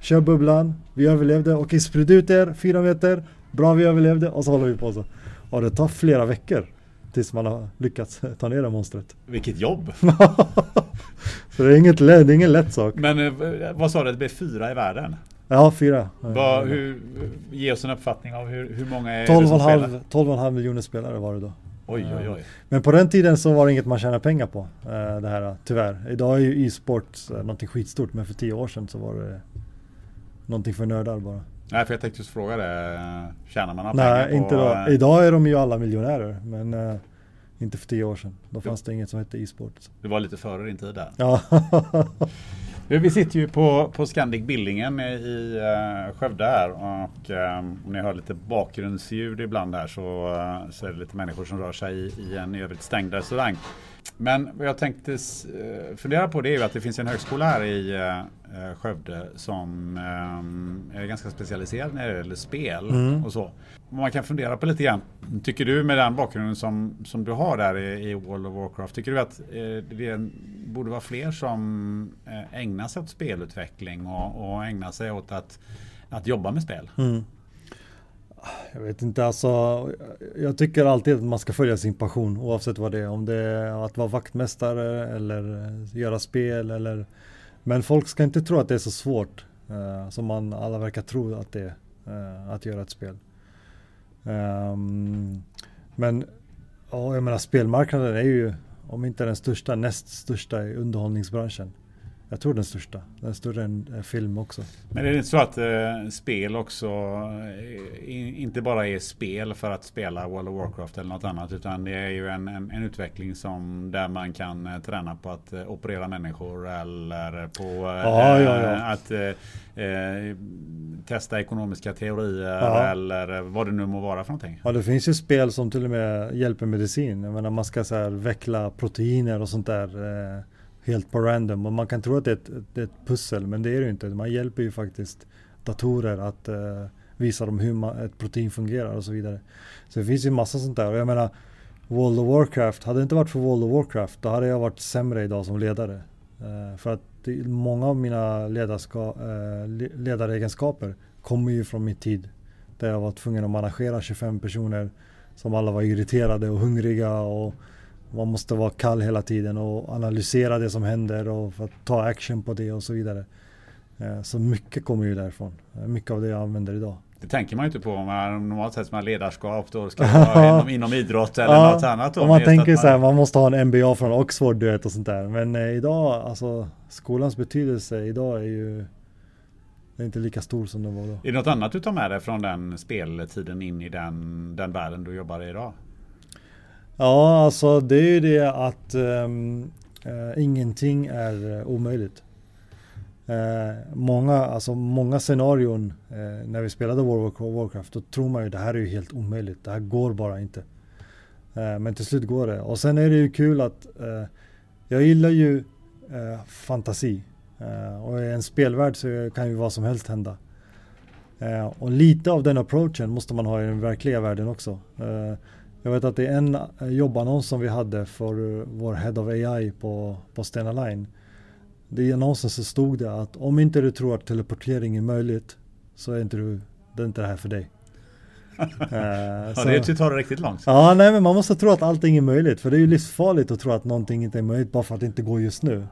Kör bubblan. Vi överlevde. Okej, sprid ut er. Fyra meter. Bra, vi överlevde. Och så håller vi på så. Och det tar flera veckor. Tills man har lyckats [LAUGHS] ta ner det monstret. Vilket jobb! [LAUGHS] så det är, inget, det är ingen lätt sak. Men eh, vad sa du, det blev fyra i världen? Ja, fyra. Vad, hur, ge oss en uppfattning av hur, hur många är det 12 som och, spelar? halv, 12 och en halv miljoner spelare var det då. Oj, oj, oj. Men på den tiden så var det inget man tjänar pengar på. eh, Det här tyvärr. Idag är ju e-sport eh, någonting skitstort. Men för tio år sedan så var det någonting för nördar bara. Nej, för jag tänkte just fråga det. Tjänar man några pengar på... inte då. eh, Idag är de ju alla miljonärer. Men eh, inte för tio år sedan. Då fanns det inget som hette e-sport. Det var lite före din tid där. Ja. [LAUGHS] Vi sitter ju på, på Scandic Billingen i uh, Skövde här och eh, om ni hör lite bakgrundsljud ibland här så, eh, så är det lite människor som rör sig i, i en i övrigt stängd restaurang. Men vad jag tänkte uh, fundera på det är ju att det finns en högskola här i uh, Skövde som eh, är ganska specialiserad när det gäller spel Mm. och så. Man kan fundera på lite grann. Tycker du med den bakgrunden som, som du har där i, i World of Warcraft, tycker du att eh, det borde vara fler som eh, ägnar sig åt spelutveckling och, och ägnar sig åt att, att jobba med spel? Mm. Jag vet inte, alltså. Jag tycker alltid att man ska följa sin passion oavsett vad det är. Om det är att vara vaktmästare eller göra spel eller. Men folk ska inte tro att det är så svårt eh, som man alla verkar tro att det är eh, att göra ett spel. Um, men ja, jag menar spelmarknaden är ju om inte den största, näst största i underhållningsbranschen. Jag tror den största. Den är större än eh, film också. Men är det inte så att eh, spel också eh, i- inte bara är spel för att spela World of Warcraft eller något annat utan det är ju en, en, en utveckling som där man kan eh, träna på att eh, operera människor eller på eh, Ja, ja, att testa ekonomiska teorier Ja. eller vad det nu må vara för någonting. Ja det finns ju spel som till och med hjälper medicin. Jag menar man ska så här veckla proteiner och sånt där helt på random. Och man kan tro att det är, ett, ett pussel men det är det ju inte. Man hjälper ju faktiskt datorer att eh, visa dem hur man, ett protein fungerar och så vidare. Så det finns ju massa sånt där. Och jag menar World of Warcraft, hade det inte varit för World of Warcraft då hade jag varit sämre idag som ledare. Eh, för att det, många av mina ledarska, eh, ledaregenskaper kommer ju från min tid. Där jag var tvungen att managera 25 personer som alla var irriterade och hungriga och man måste vara kall hela tiden och analysera det som händer och ta action på det och så vidare. Eh, Så mycket kommer ju därifrån. Mycket av det jag använder idag. Det tänker man ju inte på om man normalt sett som ledarskap då ska vara [LAUGHS] inom, inom idrott eller ja, något annat. Då, man tänker man... så här, man måste ha en MBA från Oxford du vet och sånt där. Men eh, idag, alltså skolans betydelse idag är ju det är inte lika stor som den var då. Är det något annat du tar med dig från den speltiden in i den, den världen du jobbar i idag? Ja, alltså det är ju det att um, uh, ingenting är uh, omöjligt. Uh, många, alltså många scenarion när vi spelade World of Warcraft, då tror man ju det här är ju helt omöjligt. Det här går bara inte. men till slut går det. Och sen är det ju kul att jag gillar ju fantasi. och i en spelvärld så kan ju vad som helst hända. och lite av den approachen måste man ha i den verkliga världen också. Jag vet att det är en eh, jobbannons som vi hade för eh, vår Head of AI på, på Stena Line. I annonsen så stod det att om inte du tror att teleportering är möjligt så är inte du, det är inte det här för dig. uh, [LAUGHS] ja, så, det tar det riktigt långt. Ja, nej men man måste tro att allting är möjligt. För det är ju livsfarligt att tro att någonting inte är möjligt bara för att det inte går just nu.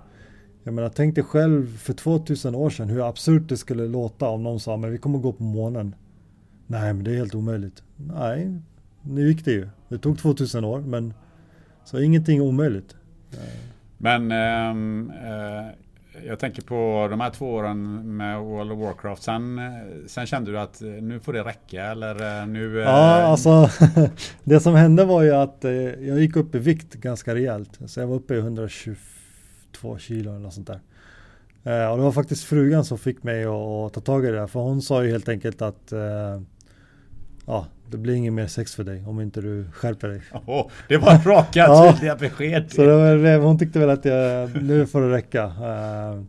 Jag menar, tänk dig själv för 2000 år sedan hur absurt det skulle låta om någon sa men vi kommer gå på månen. Nej, men det är helt omöjligt. Nej, nu gick det ju. Det tog 2000 år men så ingenting är omöjligt. Men äh, jag tänker på de här två åren med World of Warcraft. Sen, sen kände du att nu får det räcka eller nu? Ja, alltså [LAUGHS] det som hände var ju att eh, jag gick upp i vikt ganska rejält. Så jag var uppe i 122 kilo eller något sånt där. Eh, och det var faktiskt frugan som fick mig att, ta tag i det. För hon sa ju helt enkelt att eh, ja, det blir ingen mer sex för dig om inte du skärper dig. [LAUGHS] Oh, det var raka [LAUGHS] tydliga besked. Så det var, hon tyckte väl att jag, nu får det räcka. Uh,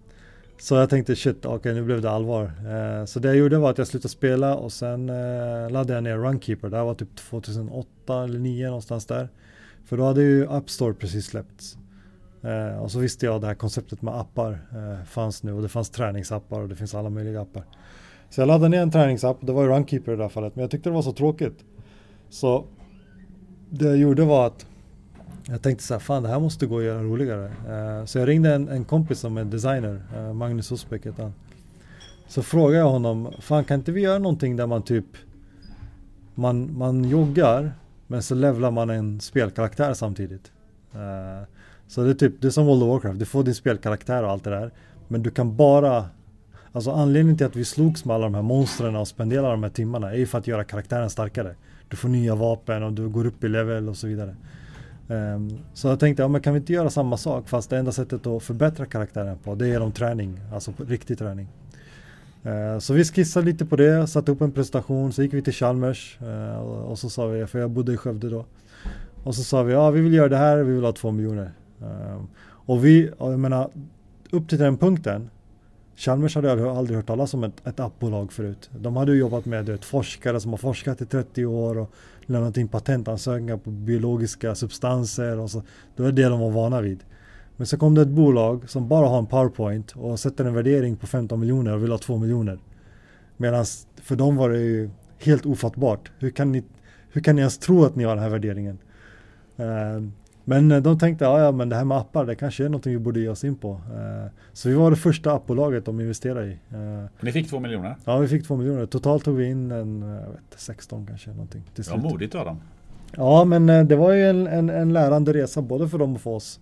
så jag tänkte shit, okej okay, nu blev det allvar. Uh, så det jag gjorde var att jag slutade spela och sen uh, laddade jag ner Runkeeper. Det här var typ 2008 eller 2009 någonstans där. För då hade ju App Store precis släppts. Och så visste jag att det här konceptet med appar fanns nu och det fanns träningsappar och det finns alla möjliga appar. Så jag laddade ner en träningsapp, det var ju Runkeeper i det här fallet, men jag tyckte det var så tråkigt. Så det jag gjorde var att jag tänkte så här, fan det här måste gå att göra roligare. Uh, så jag ringde en, en kompis som är designer, uh, Magnus Osbeck heter han. Så frågade jag honom, fan kan inte vi göra någonting där man typ man, man joggar men så levlar man en spelkaraktär samtidigt. Uh, så det är typ, det är som World of Warcraft, du får din spelkaraktär och allt det där. Men du kan bara Alltså anledningen till att vi slogs med alla de här monstren och spenderade de här timmarna är ju för att göra karaktären starkare. Du får nya vapen och du går upp i level och så vidare. Um, så jag tänkte, ja, men kan vi inte göra samma sak fast det enda sättet att förbättra karaktären på det är genom träning, alltså riktig träning. Uh, så vi skissade lite på det, satte upp en presentation, så gick vi till Chalmers uh, och, så sa vi, för jag bodde i Skövde då. Och så sa vi, ja vi vill göra det här, vi vill ha två miljoner. Uh, och vi, och jag menar, upp till den punkten Chalmers hade jag aldrig hört talas om ett, ett appbolag förut. De hade jobbat med ett forskare som har forskat i 30 år och lämnat in patentansökningar på biologiska substanser och så. Det var det de var vana vid. Men så kom det ett bolag som bara har en powerpoint och sätter en värdering på 15 miljoner och vill ha 2 miljoner. Medan för dem var det ju helt ofattbart. Hur kan ni, hur kan ni ens tro att ni har den här värderingen? Uh, men eh, de tänkte, ja, ja men det här med appar, det kanske är någonting vi borde ge oss in på. Uh, så vi var det första appbolaget de investerade i. Uh, Ni fick två miljoner? Ja, vi fick två miljoner. Totalt tog vi in en, jag vet, 16 kanske någonting. Till slut. Ja, modigt av dem. Ja, men det var ju en, en, en, lärande resa både för dem och för oss.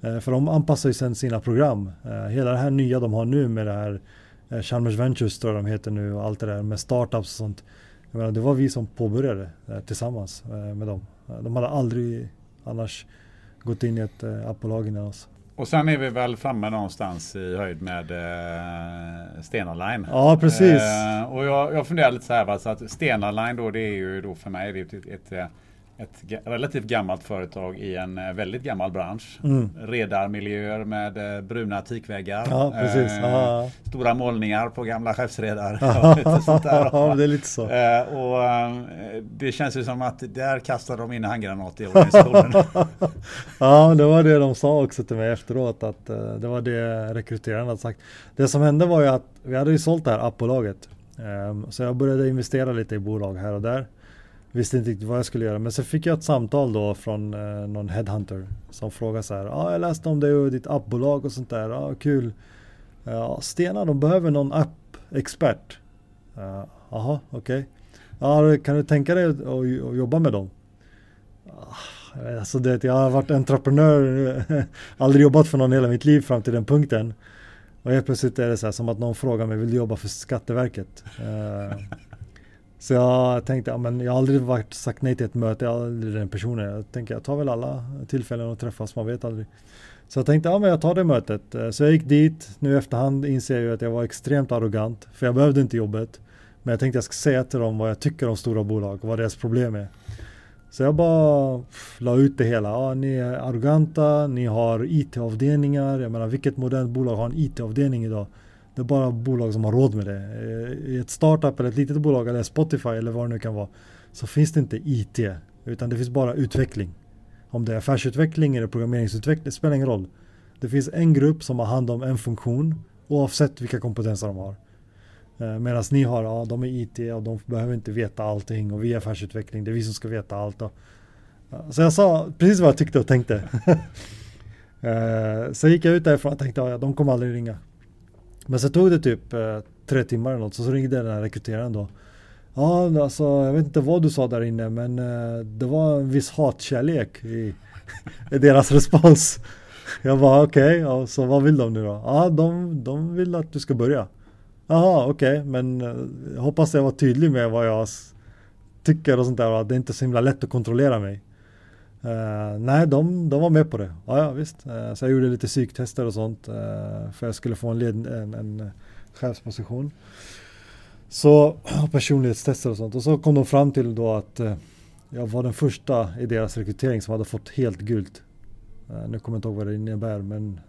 för de anpassar ju sen sina program. hela det här nya de har nu med det här Chalmers Ventures tror jag de heter nu och allt det där med startups och sånt. Jag menar, det var vi som påbörjade tillsammans med dem. De hade aldrig annars gått in i ett äh, appbolag innan oss. Och sen är vi väl framme någonstans i höjd med eh, Stena Line. Ja, precis. Eh, och jag, jag funderar lite så här, så att Stena Line då, det är ju då för mig det är ett, ett, ett ett relativt gammalt företag i en eh, väldigt gammal bransch. Mm. Redarmiljöer med eh, bruna teakväggar. Ja. Eh, stora målningar på gamla skeppsredar. [LAUGHS] ja, [LAUGHS] det är lite så. Eh, och eh, det känns ju som att där kastar de in handgranat i organisationen. [LAUGHS] ja, det var det de sa också till mig efteråt att det var det rekryteraren hade sagt. Det som hände var ju att vi hade ju sålt det här appbolaget. Ehm, så jag började investera lite i bolag här och där. Visste inte riktigt vad jag skulle göra. Men så fick jag ett samtal då från eh, någon headhunter. Som frågade så här. Ja, ah, jag läste om dig och ditt appbolag och sånt där. Ja, ah, kul. Ja, Stena, de behöver någon app-expert. Uh, jaha, okej. Ja, kan du tänka dig att, att, att jobba med dem? Ah, alltså det, jag har varit entreprenör, [LAUGHS] aldrig jobbat för någon hela mitt liv fram till den punkten. Och helt plötsligt är det så här som att någon frågar mig, vill du jobba för Skatteverket? Eh, så jag tänkte, ja, men jag har aldrig varit, sagt nej till ett möte, jag är aldrig den personen. Jag tänker, jag tar väl alla tillfällen att träffas, man vet aldrig. Så jag tänkte, ja men jag tar det mötet. Eh, så jag gick dit, nu i efterhand inser jag ju att jag var extremt arrogant, för jag behövde inte jobbet. Men jag tänkte jag ska säga till dem vad jag tycker om stora bolag och vad deras problem är. Så jag bara pff, la ut det hela. Ja, ni är arroganta, ni har IT-avdelningar. Jag menar vilket modernt bolag har en IT-avdelning idag? Det är bara bolag som har råd med det. Eh, I ett startup eller ett litet bolag eller Spotify eller vad det nu kan vara så finns det inte IT utan det finns bara utveckling. Om det är affärsutveckling eller programmeringsutveckling, det spelar ingen roll. Det finns en grupp som har hand om en funktion oavsett vilka kompetenser de har. Medan ni har, ja de är IT och de behöver inte veta allting och vi är affärsutveckling, det är vi som ska veta allt. Och, så jag sa precis vad jag tyckte och tänkte. [LAUGHS] Eh, Sen gick jag ut därifrån och tänkte, ja de kommer aldrig ringa. Men så tog det typ eh, tre timmar eller något, så, så ringde den här rekryteraren då. Ja, alltså jag vet inte vad du sa där inne men eh, det var en viss hatkärlek i, [LAUGHS] i deras respons. Jag var okej, okay, ja, så vad vill de nu då? Ja, de, de vill att du ska börja. Jaha, okej, okay, men jag hoppas jag var tydlig med vad jag tycker och sånt där. och att Det är inte så himla lätt att kontrollera mig. Eh, nej, de, de var med på det. Ja, ja visst. Eh, så jag gjorde lite psyktester och sånt. eh, för jag skulle få en, led, en, en chefsposition. Så [CLEARS THROAT] personlighetstester och sånt. Och så kom de fram till då att jag var den första i deras rekrytering som hade fått helt gult. Nu kommer jag inte ihåg vad det innebär men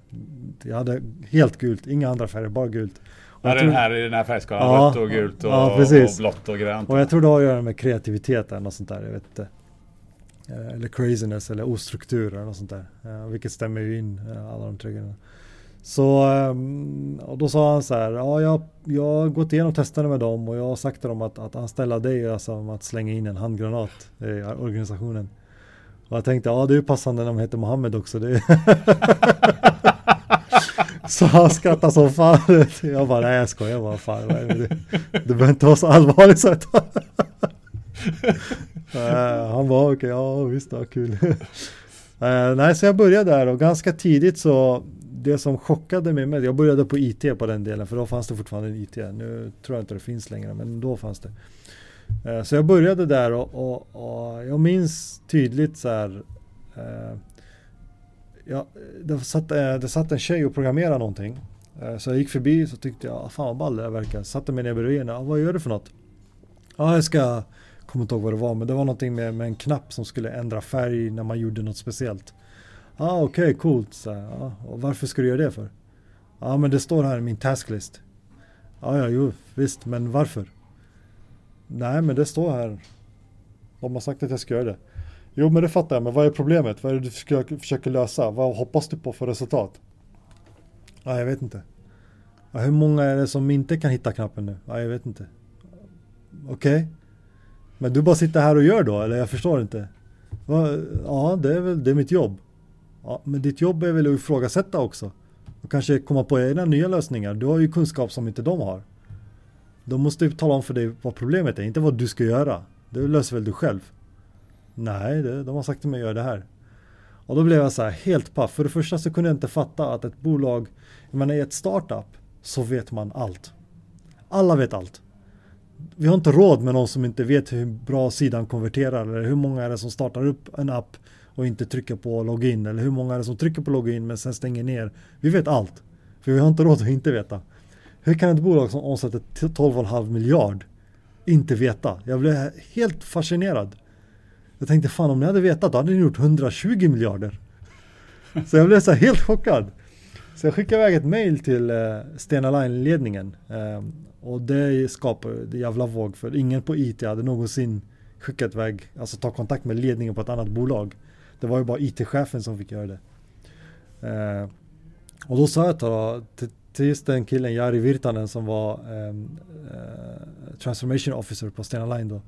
jag hade helt gult, inga andra färger, bara gult. Och Ja, jag den tror- här i den här färgskalan. Ja, rött och gult och, ja, och blått och grönt. Och jag tror det har att göra med kreativiteten och sånt där, jag vet inte. Eh, eller craziness eller ostruktur eller något sånt där. Eh, vilket stämmer ju in eh, alla de tre grejerna. Så, ehm, och då sa han så här, ja jag, jag har gått igenom testerna med dem och jag har sagt till dem att, att anställa dig är som alltså, att slänga in en handgranat i organisationen. Och jag tänkte, ja det är ju passande när de heter Mohammed också. Det [LAUGHS] så han skrattade som fan. [LAUGHS] Jag bara, nej jag skojar bara. Fan, det? det behöver inte vara så allvarligt. [LAUGHS] Så att Eh, han var okej, ja visst, ja, kul. [LAUGHS] Eh, nej, så jag började där och ganska tidigt så det som chockade mig med, jag började på IT på den delen för då fanns det fortfarande en IT. Nu tror jag inte det finns längre men då fanns det. Eh, så jag började där och, och, och jag minns tydligt så här. Eh, ja, det, satt, det satt en tjej och programmerade någonting. Så jag gick förbi så tyckte jag, ah, fan vad ball det här verkar. Satte mig ner bredvid henne, ah, vad gör du för något? Ja, jag ska kommer inte ihåg vad det var, men det var någonting med, med en knapp som skulle ändra färg när man gjorde något speciellt. Ja, ah, okej, okay, coolt. Så, här, och varför ska du göra det för? Ja, men det står här i min tasklist. Ja, ja, jo, visst, men varför? Nej, men det står här. De har sagt att jag ska göra det. Jo, men det fattar jag, men vad är problemet? Vad är det du försöker, försöker lösa? Vad hoppas du på för resultat? Ja, jag vet inte. Ah, hur många är det som inte kan hitta knappen nu? Ja, jag vet inte. Okej. Men du bara sitter här och gör då, eller jag förstår inte. Ja, det är väl det är mitt jobb. Ja, men ditt jobb är väl att ifrågasätta också. Och kanske komma på egna nya lösningar. Du har ju kunskap som inte de har. De måste ju tala om för dig vad problemet är, inte vad du ska göra. Det löser väl du själv? Nej, det, de har sagt till mig att göra det här. Och då blev jag så här helt paff. För det första så kunde jag inte fatta att ett bolag, jag menar i ett startup så vet man allt. Alla vet allt vi har inte råd med någon som inte vet hur bra sidan konverterar eller hur många är det som startar upp en app och inte trycker på login eller hur många är det som trycker på login men sen stänger ner. Vi vet allt. För vi har inte råd att inte veta. Hur kan ett bolag som omsätter 12,5 miljard inte veta? Jag blev helt fascinerad. Jag tänkte fan om ni hade vetat då hade ni gjort 120 miljarder. Så jag blev så här helt chockad. Så jag skickade iväg ett mail till eh, Stena Line-ledningen. Eh, och det skapade det jävla våg för ingen på IT hade någonsin skickat iväg, alltså ta kontakt med ledningen på ett annat bolag. Det var ju bara IT-chefen som fick göra det. Eh, och då sa jag till, till, till just den killen, Jari Virtanen som var ehm, eh, Transformation Officer på Stena Line då.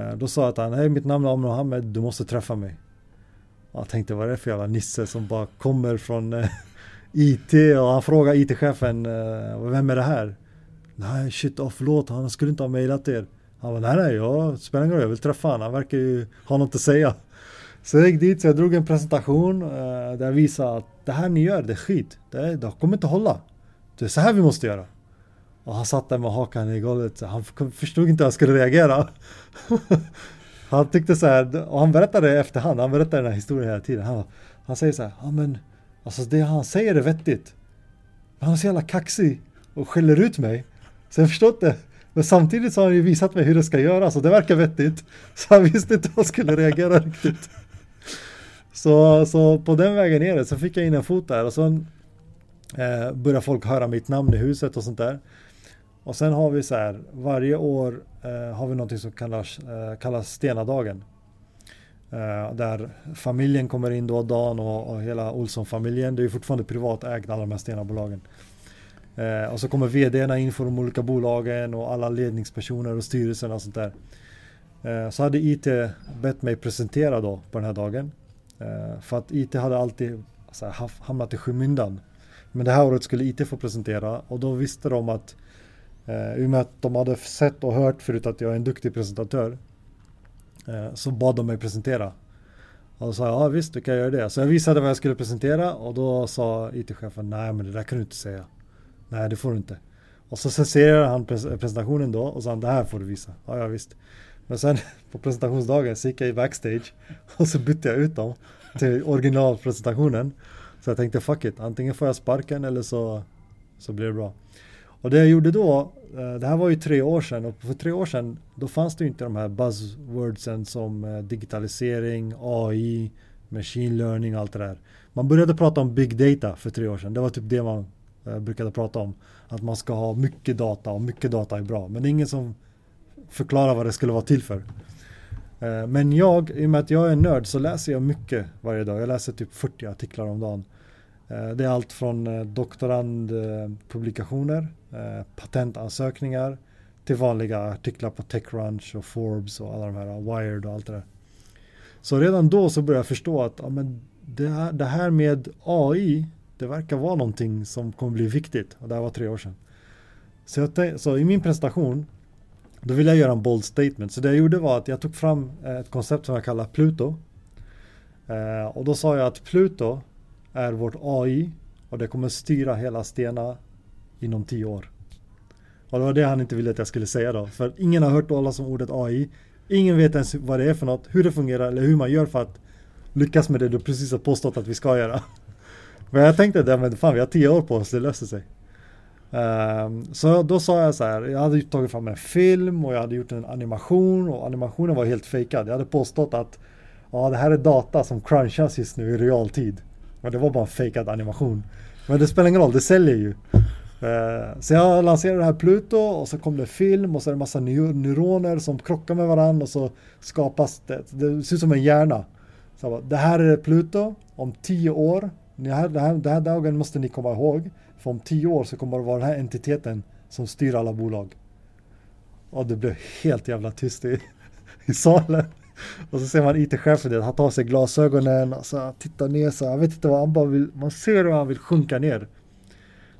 Ehm, då sa jag att han, hej mitt namn är Amr Mohammed, du måste träffa mig. Och jag tänkte vad är det för jävla nisse som bara kommer från eh, IT och han frågar IT-chefen, eh, vem är det här? Nej shit, oh, förlåt, han skulle inte ha mejlat er. Han bara nej nej, jag spelar ingen roll, jag vill träffa honom. Han verkar ju ha något att säga. Så jag gick dit, så jag drog en presentation eh, där jag visade att det här ni gör, det är skit. Det, det kommer inte hålla. Det är så här vi måste göra. Och han satt där med hakan i golvet. Så han förstod inte hur han skulle reagera. [LAUGHS] han tyckte så här, och han berättade det efterhand. Han berättade den här historien hela tiden. Han, han säger så här, ja men alltså det han säger är vettigt. Men han är så jävla kaxig och skäller ut mig. Så jag förstår inte. Men samtidigt så har han ju visat mig hur det ska göras och det verkar vettigt. Så han visste inte hur han skulle reagera riktigt. Så, så på den vägen ner så fick jag in en fot där och sen eh, började folk höra mitt namn i huset och sånt där. Och sen har vi så här, varje år eh, har vi någonting som kallas, eh, kallas Stenadagen. Eh, där familjen kommer in då, Dan och, och hela Olsson-familjen. Det är ju fortfarande privatägt alla de här stenabolagen. Eh, och så kommer vdarna in för de olika bolagen och alla ledningspersoner och styrelsen och sånt där. Eh, så hade IT bett mig presentera då på den här dagen. Eh, för att IT hade alltid alltså, hamnat i skymundan. Men det här året skulle IT få presentera och då visste de att eh, i och med att de hade sett och hört förut att jag är en duktig presentatör Eh, så bad de mig presentera. Och då sa jag, ja visst du kan göra det. Så jag visade vad jag skulle presentera och då sa IT-chefen, nej men det där kan du inte säga. Nej det får du inte. Och så censurerade han presentationen då och sa, det här får du visa. Ja, ja visst. Men sen [LAUGHS] på presentationsdagen så gick jag i backstage [LAUGHS] och så bytte jag ut dem till originalpresentationen. Så jag tänkte fuck it, antingen får jag sparken eller så, så blir det bra. Och det jag gjorde då, eh, det här var ju tre år sedan och för tre år sedan då fanns det ju inte de här buzzwordsen som eh, digitalisering, AI, machine learning och allt det där. Man började prata om big data för tre år sedan. Det var typ det man eh, brukade prata om. Att man ska ha mycket data och mycket data är bra. Men det är ingen som förklarar vad det skulle vara till för. Men jag, i och med att jag är nörd så läser jag mycket varje dag. Jag läser typ 40 artiklar om dagen. Det är allt från doktorandpublikationer, Eh, patentansökningar till vanliga artiklar på Techcrunch och Forbes och alla de här, Wired och allt det där. Så redan då så började jag förstå att ja, men det, här, det här med AI, det verkar vara någonting som kommer bli viktigt. Och det här var tre år sedan. Så, jag, så i min presentation då ville jag göra en bold statement. Så det jag gjorde var att jag tog fram eh, ett koncept som jag kallar Pluto. Eh, och då sa jag att Pluto är vårt AI och det kommer styra hela Stena inom tio år. Och det var det han inte ville att jag skulle säga då. För ingen har hört talas om ordet AI. Ingen vet ens vad det är för något, hur det fungerar eller hur man gör för att lyckas med det du precis har påstått att vi ska göra. [LAUGHS] Men jag tänkte att men fan vi har tio år på oss, det löser sig. Um, så då sa jag så här, jag hade tagit fram en film och jag hade gjort en animation och animationen var helt fejkad. Jag hade påstått att ja, det här är data som crunchas just nu i realtid. Men det var bara en fejkad animation. Men det spelar ingen roll, det säljer ju. Eh, så jag lanserade det här Pluto och så kom det film och så är det massa neuroner som krockar med varandra och så skapas det, det ser ut som en hjärna. Så bara, det här är Pluto, om tio år, Den här, den här dagen måste ni komma ihåg. För om tio år så kommer det vara den här entiteten som styr alla bolag. Och det blev helt jävla tyst i, [LAUGHS] i salen. Och så ser man IT-chefen han tar sig glasögonen och så tittar ner så jag vet inte vad han bara vill, man ser hur han vill sjunka ner.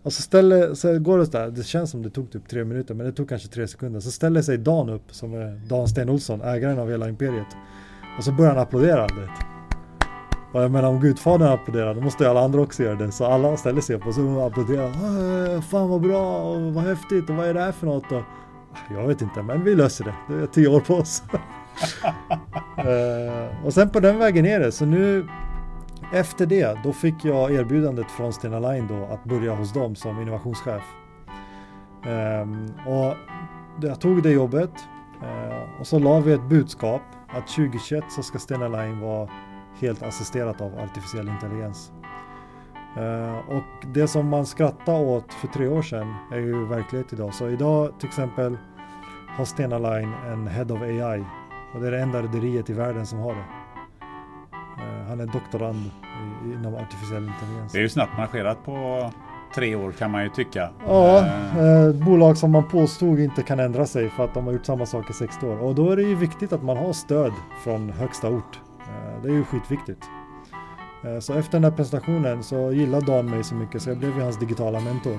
Och så ställer, så går det där, det känns som det tog typ tre minuter men det tog kanske tre sekunder. Så ställer sig Dan upp, som är Dan Sten Olsson, ägaren av hela imperiet. Och så börjar han applådera. Det. Och jag menar om Gudfadern applåderar då måste ju alla andra också göra det. Så alla ställer sig upp och så applåderar. Fan vad bra och vad häftigt och vad är det här för något Och, Jag vet inte men vi löser det. Det är tio år på oss. uh, [LAUGHS] och sen på den vägen är det. Så nu efter det då fick jag erbjudandet från Stena Line då att börja hos dem som innovationschef. Ehm, och jag tog det jobbet eh, och så la vi ett budskap att 2021 så ska Stena Line vara helt assisterat av artificiell intelligens. Eh, och det som man skrattade åt för tre år sedan är ju verklighet idag. Så idag till exempel har Stena Line en Head of AI och det är det enda rederiet i världen som har det. Uh, han är doktorand inom artificiell intelligens. Det är ju snabbt marscherat på tre år kan man ju tycka. Ja, uh, bolag som man påstod inte kan ändra sig för att de har gjort samma sak i 60 år. Och då är det ju viktigt att man har stöd från högsta ort. Det är ju skitviktigt. Eh, så efter den här presentationen så gillade Dan mig så mycket så jag blev ju hans digitala mentor.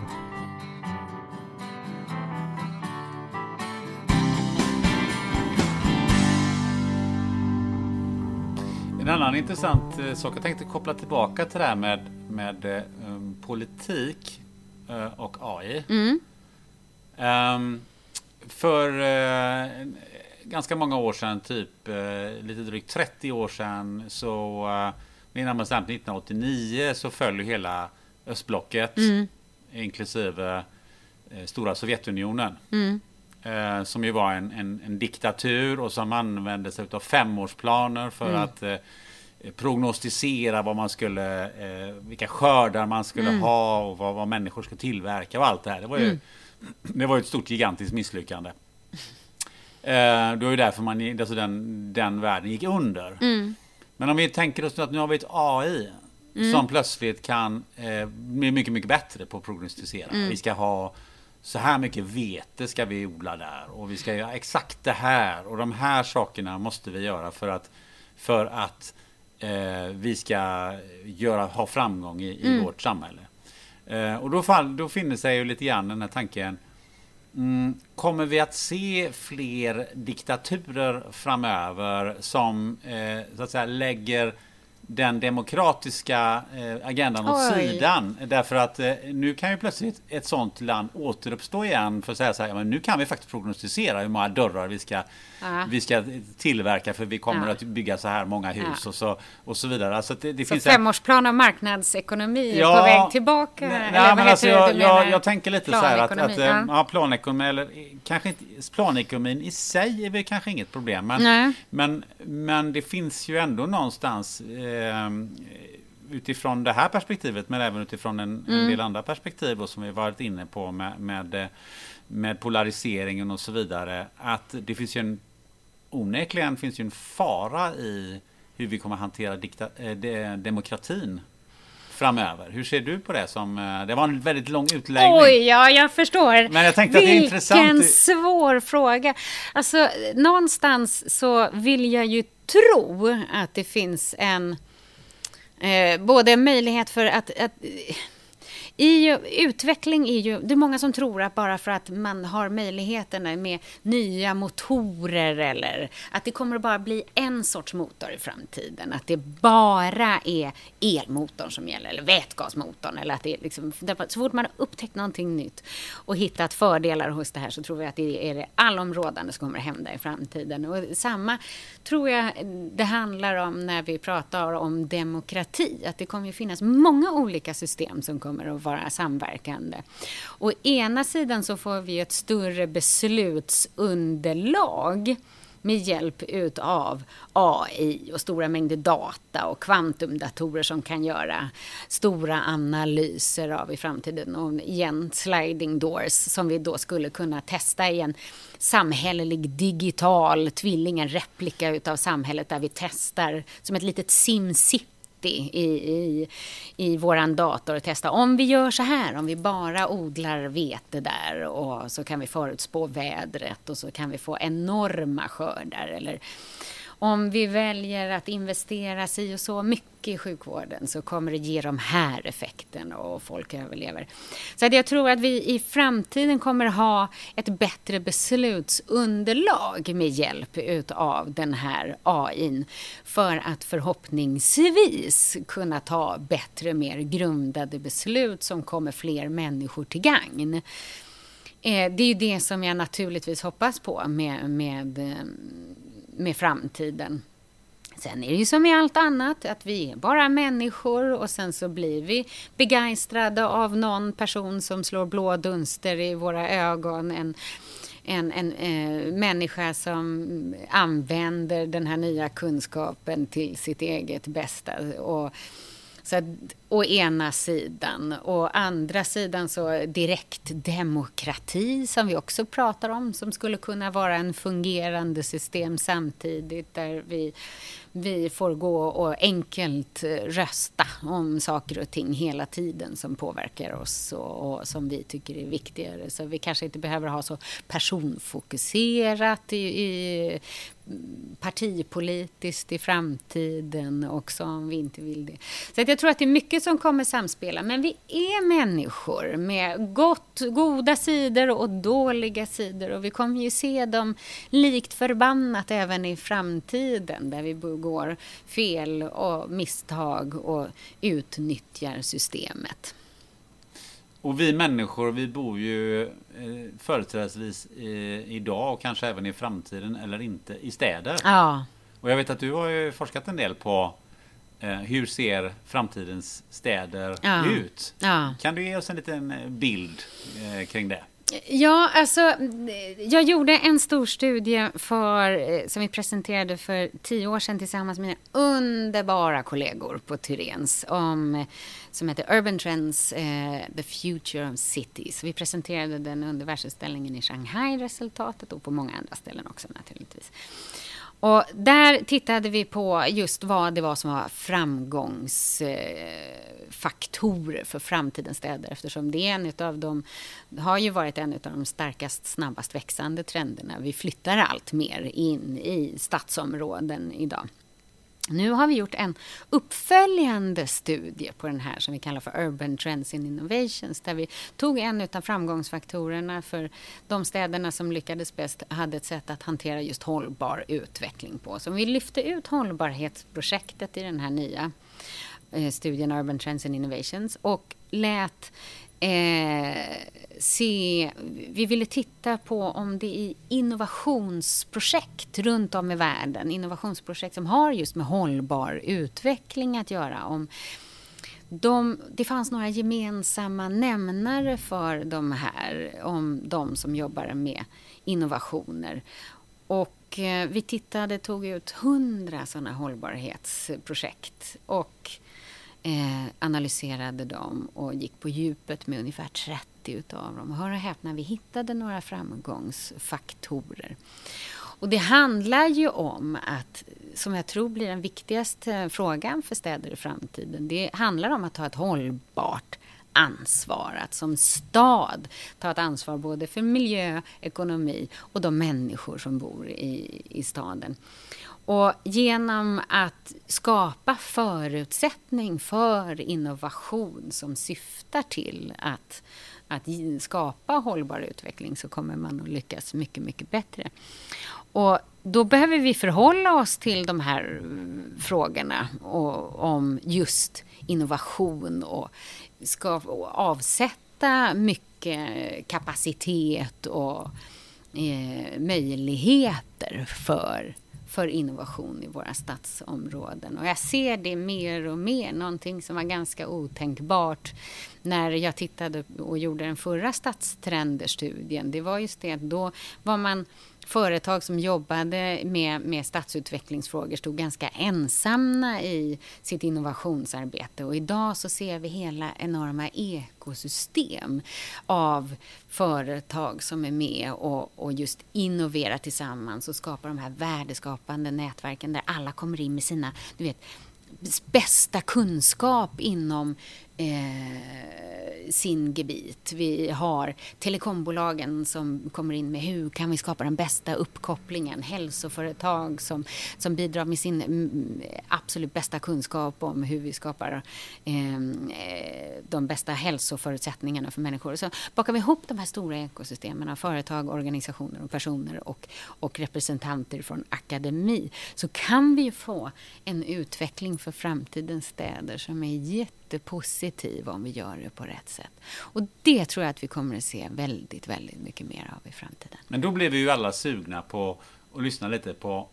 Intressant eh, sak. Jag tänkte koppla tillbaka till det här med, med um, politik uh, och AI. Mm. Um, för uh, ganska många år sedan, typ uh, lite drygt 30 år sedan, så uh, närmare bestämt 1989 så föll hela östblocket, Mm. inklusive stora Sovjetunionen. Mm. Eh, som ju var en, en, en diktatur och som använde sig av femårsplaner för Mm. att eh, prognostisera vad man skulle, eh, vilka skördar man skulle Mm. ha och vad, vad människor skulle tillverka och allt det här. Det var ju, Mm. det var ett stort gigantiskt misslyckande. Eh, det var ju därför man, alltså den, den världen gick under. Mm. Men om vi tänker oss att nu har vi ett AI Mm. som plötsligt kan eh, bli mycket, mycket bättre på att prognostisera. Mm. Vi ska ha så här mycket vete ska vi odla där och vi ska göra exakt det här och de här sakerna måste vi göra för att för att eh, vi ska göra, ha framgång i, i Mm. vårt samhälle. Eh, och då, fall, då finner sig ju lite grann den här tanken Mm, kommer vi att se fler diktaturer framöver som eh, så att säga lägger den demokratiska eh, agendan åt Oj. sidan? Därför att eh, nu kan ju plötsligt ett sånt land återuppstå igen för att säga så här, ja, men nu kan vi faktiskt prognostisera hur många dörrar vi ska, Ja. vi ska tillverka för vi kommer Ja. att bygga så här många hus Ja. och, så, och så vidare. Alltså det, det Så finns femårsplan av marknadsekonomi är Ja, på väg tillbaka? Nej, nej, men alltså jag, jag, jag tänker lite så här att, att Planekonomi, ja. ja. planekonomi eller eh, kanske inte, planekonomin i sig är väl kanske inget problem. Men, Nej. men, men det finns ju ändå någonstans eh, utifrån det här perspektivet men även utifrån en, en Mm. del andra perspektiv då, som vi varit inne på med, med, med polariseringen och så vidare. Att det finns ju en onekligen finns ju en fara i hur vi kommer hantera dikta, eh, de, demokratin framöver. Hur ser du på det? Som, eh, det var en väldigt lång utläggning. Oj, ja, jag förstår. Men jag tänkte att det är Vilken intressant. svår fråga. Alltså, någonstans så vill jag ju tro att det finns en... Eh, både en möjlighet för att... att i utveckling är ju, det är många som tror att bara för att man har möjligheterna med nya motorer eller att det kommer att bara bli en sorts motor i framtiden. Att det bara är elmotorn som gäller eller vätgasmotorn. Eller att det är liksom, så fort man har upptäckt någonting nytt och hittat fördelar hos det här så tror jag att det är det allområdande som kommer att hända i framtiden. Och samma tror jag det handlar om när vi pratar om demokrati. Att det kommer att finnas många olika system som kommer att vara samverkande. Å ena sidan så får vi ett större beslutsunderlag med hjälp utav AI och stora mängder data och kvantumdatorer som kan göra stora analyser av i framtiden. Och igen, sliding doors som vi då skulle kunna testa i en samhällelig digital tvilling, en replika utav samhället där vi testar som ett litet SimCity i, i, i våran dator och testa. Om vi gör så här, om vi bara odlar vete där och så kan vi förutspå vädret och så kan vi få enorma skördar eller om vi väljer att investera si och så mycket i sjukvården så kommer det ge de här effekterna och folk överlever. Så att jag tror att vi i framtiden kommer ha ett bättre beslutsunderlag med hjälp utav den här AIn för att förhoppningsvis kunna ta bättre, mer grundade beslut som kommer fler människor till gagn. Eh, det är ju det som jag naturligtvis hoppas på med, med, eh, med framtiden. Sen är det ju som i allt annat, att vi är bara människor och sen så blir vi begeistrade av någon person som slår blå dunster i våra ögon. En, en, en eh, människa som använder den här nya kunskapen till sitt eget bästa. Och, så att, å ena sidan. Å andra sidan så direktdemokrati som vi också pratar om som skulle kunna vara en fungerande system samtidigt där vi, vi får gå och enkelt rösta om saker och ting hela tiden som påverkar oss och, och som vi tycker är viktigare. Så vi kanske inte behöver ha så personfokuserat i, i partipolitiskt i framtiden också om vi inte vill det. Så att jag tror att det är mycket som kommer samspela. Men vi är människor med gott, goda sidor och dåliga sidor. Och vi kommer ju se dem likt förbannat även i framtiden. Där vi begår fel och misstag och utnyttjar systemet. Och vi människor, vi bor ju eh, företrädesvis i, idag och kanske även i framtiden eller inte i städer. Ja. Och jag vet att du har ju forskat en del på eh, hur ser framtidens städer Ja. ut? Ja. Kan du ge oss en liten eh, bild eh, kring det? Ja, alltså jag gjorde en stor studie för, eh, som vi presenterade för tio år sedan tillsammans med mina underbara kollegor på Tyrens om, eh, som heter Urban Trends, eh, The Future of Cities. Vi presenterade den under världsutställningen i Shanghai, resultatet och på många andra ställen också naturligtvis. Och där tittade vi på just vad det var som var framgångsfaktorer för framtidens städer eftersom det är en utav de, har ju varit en av de starkast, snabbast växande trenderna. Vi flyttar allt mer in i stadsområden idag. Nu har vi gjort en uppföljande studie på den här som vi kallar för Urban Trends in Innovations där vi tog en av framgångsfaktorerna för de städerna som lyckades bäst hade ett sätt att hantera just hållbar utveckling på. Så vi lyfte ut hållbarhetsprojektet i den här nya eh, studien Urban Trends and Innovations och lät eh, se, vi ville titta på om det i innovationsprojekt runt om i världen, innovationsprojekt som har just med hållbar utveckling att göra, om de, det fanns några gemensamma nämnare för de här, om de som jobbar med innovationer. Och eh, vi tittade, tog ut hundra sådana hållbarhetsprojekt och eh, analyserade dem och gick på djupet med ungefär 30 utav dem. Hör och häpna, vi hittade några framgångsfaktorer. Och det handlar ju om att, som jag tror blir den viktigaste frågan för städer i framtiden, det handlar om att ta ett hållbart ansvar. Att som stad ta ett ansvar både för miljö, ekonomi och de människor som bor i, i staden. Och genom att skapa förutsättning för innovation som syftar till att, att skapa hållbar utveckling så kommer man att lyckas mycket, mycket bättre. Och då behöver vi förhålla oss till de här mm, frågorna och, om just innovation och ska avsätta mycket kapacitet och eh, möjligheter för för innovation i våra stadsområden. Och jag ser det mer och mer, någonting som var ganska otänkbart när jag tittade och gjorde den förra stadstrenderstudien. Det var just det att då var man företag som jobbade med, med stadsutvecklingsfrågor stod ganska ensamma i sitt innovationsarbete. Och idag så ser vi hela enorma ekosystem av företag som är med och, och just innoverar tillsammans och skapar de här värdeskapande nätverken där alla kommer in med sina, du vet, bästa kunskap inom eh, sin gebit. Vi har telekombolagen som kommer in med hur kan vi skapa den bästa uppkopplingen. Hälsoföretag som, som bidrar med sin mm, absolut bästa kunskap om hur vi skapar eh, de bästa hälsoförutsättningarna för människor. Så bakar vi ihop de här stora ekosystemen av företag, organisationer och personer och, och representanter från akademi så kan vi få en utveckling för framtidens städer som är jättepositiv om vi gör det på rätt sätt. Och det tror jag att vi kommer att se väldigt, väldigt mycket mer av i framtiden. Men då blev vi ju alla sugna på att lyssna lite på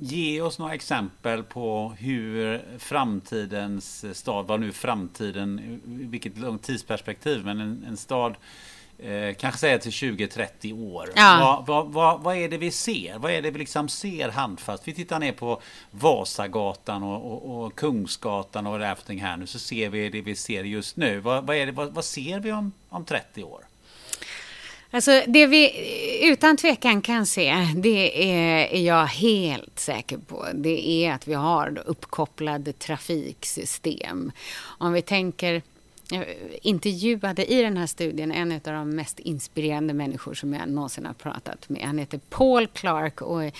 Ge oss några exempel på hur framtidens stad, vad nu framtiden, vilket långt tidsperspektiv, men en, en stad Eh, kanske säga till 20-30 år. Ja. Vad, vad, vad, vad är det vi ser? Vad är det vi liksom ser handfast? Vi tittar ner på Vasagatan och, och, och Kungsgatan och det här nu. Så ser vi det vi ser just nu. Vad, är det, vad, vad ser vi om, om 30 år? Alltså det vi utan tvekan kan se, det är, är jag helt säker på. Det är att vi har uppkopplade trafiksystem. Om vi tänker jag intervjuade i den här studien en av de mest inspirerande människor som jag någonsin har pratat med. Han heter Paul Clark och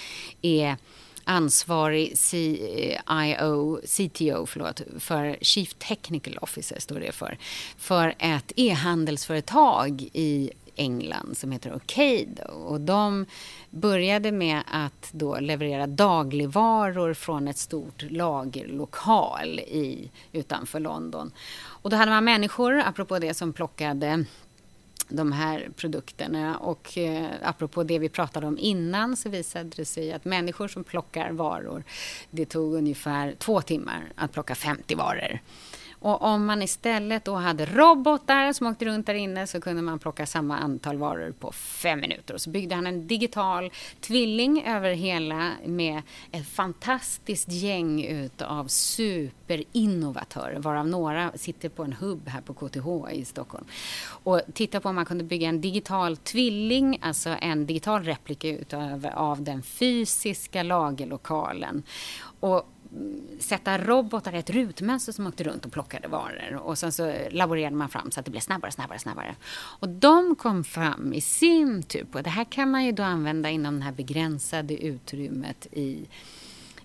är ansvarig CIO, CTO förlåt, för Chief Technical Officer, står det för, för ett e-handelsföretag i England som heter Ocado. Och de började med att då leverera dagligvaror från ett stort lagerlokal i, utanför London. Och då hade man människor, apropå det, som plockade de här produkterna. Och eh, apropå det vi pratade om innan så visade det sig att människor som plockar varor, det tog ungefär två timmar att plocka 50 varor. Och om man istället då hade robotar som åkte runt där inne så kunde man plocka samma antal varor på fem minuter. Och så byggde han en digital tvilling över hela med ett fantastiskt gäng utav superinnovatörer varav några sitter på en hubb här på KTH i Stockholm. Och titta på om man kunde bygga en digital tvilling, alltså en digital replika utav, av den fysiska lagerlokalen. Och sätta robotar i ett rutmönster som åkte runt och plockade varor. Och sen så laborerade man fram så att det blev snabbare, snabbare, snabbare. Och de kom fram i sin tur på, det här kan man ju då använda inom det här begränsade utrymmet i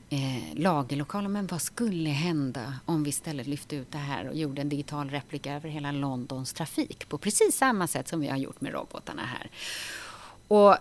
eh, lagerlokalen. Men vad skulle hända om vi istället lyfte ut det här och gjorde en digital replika över hela Londons trafik på precis samma sätt som vi har gjort med robotarna här. Och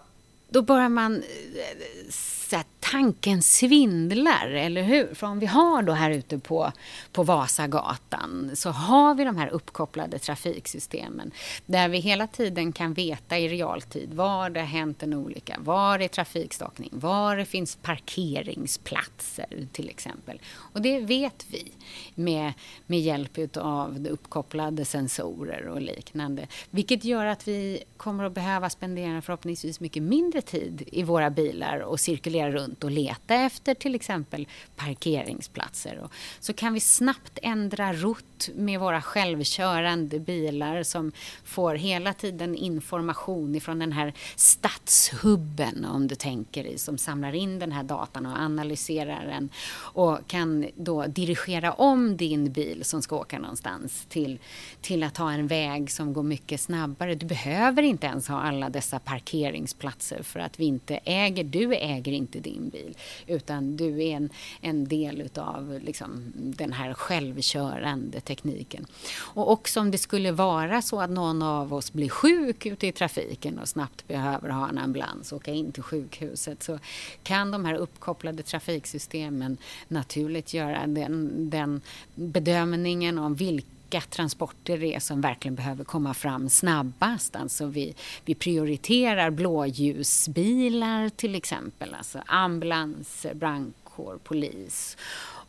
då börjar man eh, så tanken svindlar, eller hur? För om vi har då här ute på, på Vasagatan så har vi de här uppkopplade trafiksystemen där vi hela tiden kan veta i realtid var det har hänt en olycka, var är trafikstockning, var det finns parkeringsplatser till exempel. Och det vet vi med, med hjälp av uppkopplade sensorer och liknande. Vilket gör att vi kommer att behöva spendera förhoppningsvis mycket mindre tid i våra bilar och cirkulera runt och leta efter till exempel parkeringsplatser. Och så kan vi snabbt ändra rutt med våra självkörande bilar som får hela tiden information ifrån den här stadshubben om du tänker i som samlar in den här datan och analyserar den och kan då dirigera om din bil som ska åka någonstans till, till att ha en väg som går mycket snabbare. Du behöver inte ens ha alla dessa parkeringsplatser för att vi inte äger, du äger inte din bil utan du är en, en del utav liksom, den här självkörande tekniken. Och också om det skulle vara så att någon av oss blir sjuk ute i trafiken och snabbt behöver ha en ambulans och åka in till sjukhuset så kan de här uppkopplade trafiksystemen naturligt göra den, den bedömningen om vilka vilka transporter det är som verkligen behöver komma fram snabbast. Alltså vi, vi prioriterar blåljusbilar till exempel, alltså ambulanser, brandkår, polis.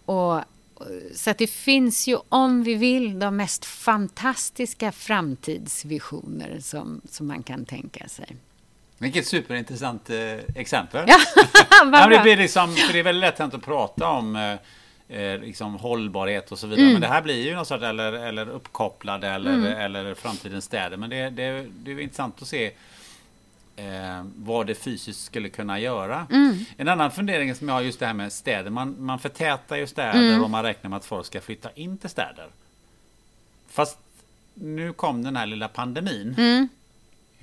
Och, så att det finns ju, om vi vill, de mest fantastiska framtidsvisioner som, som man kan tänka sig. Vilket superintressant eh, exempel. Ja, [LAUGHS] ja, det, blir liksom, för det är väldigt lätt att prata om eh, eh, liksom hållbarhet och så vidare. Mm. Men det här blir ju något sorts eller, eller uppkopplade eller, mm. eller framtidens städer. Men det, det, det är intressant att se eh, vad det fysiskt skulle kunna göra. Mm. En annan fundering som jag har just det här med städer. Man, man förtätar ju städer mm. och man räknar med att folk ska flytta in till städer. Fast nu kom den här lilla pandemin. Mm.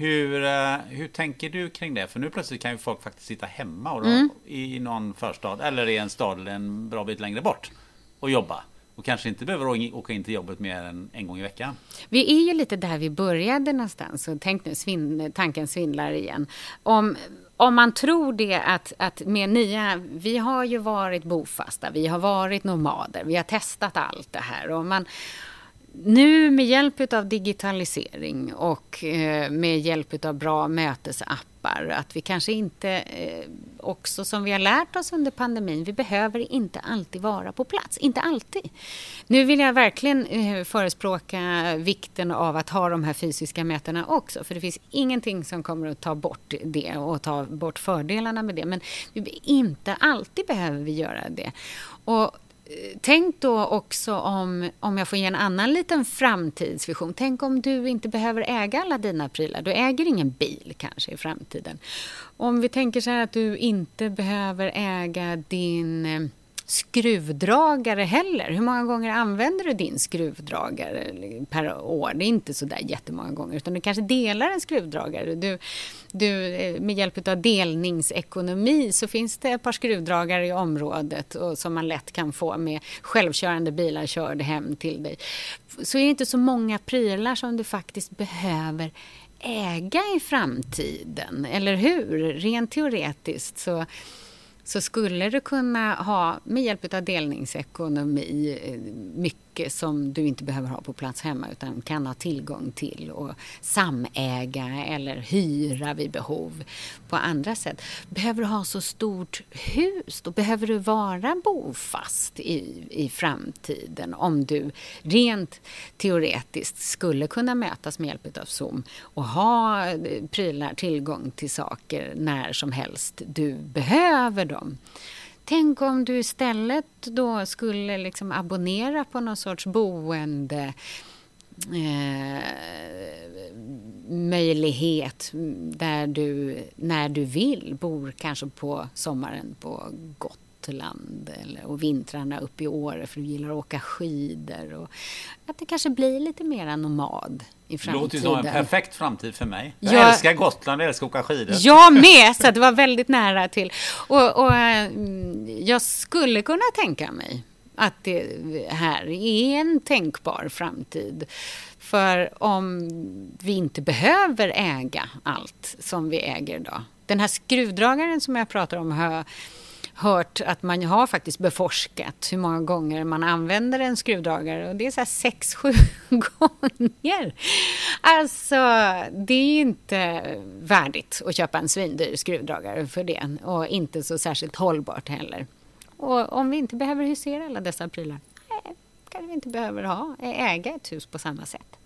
Hur, eh, hur tänker du kring det? För nu plötsligt kan ju folk faktiskt sitta hemma och mm. i någon förstad eller i en stad en bra bit längre bort och jobba. Och kanske inte behöver åka in till jobbet mer än en gång i veckan. Vi är ju lite där vi började någonstans. Så tänk nu, svin, tanken svindlar igen. Om, om man tror det att, att med nya, vi har ju varit bofasta, vi har varit nomader, vi har testat allt det här. Och man, nu med hjälp av digitalisering och eh, med hjälp av bra mötesappar att vi kanske inte, eh, också som vi har lärt oss under pandemin, vi behöver inte alltid vara på plats. Inte alltid. Nu vill jag verkligen eh, förespråka vikten av att ha de här fysiska mötena också. För det finns ingenting som kommer att ta bort det och ta bort fördelarna med det. Men inte alltid behöver vi göra det. Och tänk då också om, om jag får ge en annan liten framtidsvision. Tänk om du inte behöver äga alla dina prylar. Du äger ingen bil kanske i framtiden. Om vi tänker så här att du inte behöver äga din eh, skruvdragare heller. Hur många gånger använder du din skruvdragare per år? Det är inte så där jättemånga gånger, utan du kanske delar en skruvdragare. Du, du, eh, med hjälp av delningsekonomi så finns det ett par skruvdragare i området och som man lätt kan få med självkörande bilar körd hem till dig. Så är det inte så många prylar som du faktiskt behöver äga i framtiden, eller hur? Rent teoretiskt så så skulle du kunna ha, med hjälp av delningsekonomi, eh, mycket mycket som du inte behöver ha på plats hemma utan kan ha tillgång till och samäga eller hyra vid behov på andra sätt. Behöver du ha så stort hus, då behöver du vara bofast i, i framtiden om du rent teoretiskt skulle kunna mötas med hjälp av Zoom och ha eh, prylar, tillgång till saker när som helst du behöver dem. Tänk om du istället då skulle liksom abonnera på någon sorts boende eh, möjlighet där du när du vill bor kanske på sommaren på Gotland eller, och vintrarna uppe i Åre för du gillar att åka skidor. Och att det kanske blir lite mera nomad i framtiden. Det låter som en perfekt framtid för mig. Jag, jag älskar Gotland, jag älskar att åka skidor. Jag med, så det var väldigt nära till. Och, och mm, jag skulle kunna tänka mig att det här är en tänkbar framtid. För om vi inte behöver äga allt som vi äger idag. Den här skruvdragaren som jag pratar om har hört att man har faktiskt beforskat hur många gånger man använder en skruvdragare och det är så här sex, [LAUGHS] sju gånger. Alltså, det är inte värdigt att köpa en svindyr skruvdragare för det och inte så särskilt hållbart heller. Och om vi inte behöver husera alla dessa prylar, nej, kanske vi inte behöver ha, äga ett hus på samma sätt.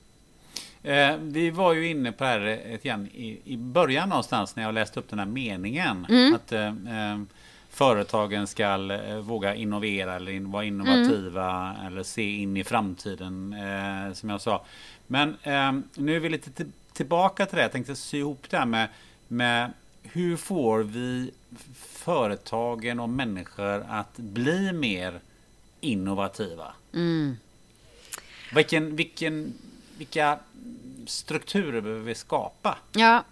Eh, vi var ju inne på det här igen i, i början någonstans när jag läste upp den här meningen. Mm. Att eh, eh företagen ska eh, våga innovera eller vara innovativa mm. eller se in i framtiden eh, som jag sa. Men eh, nu är vi lite tillbaka till det. Jag tänkte sy ihop det här med, med hur får vi företagen och människor att bli mer innovativa? Mm. Vilken, vilken, vilka strukturer behöver vi skapa? Ja,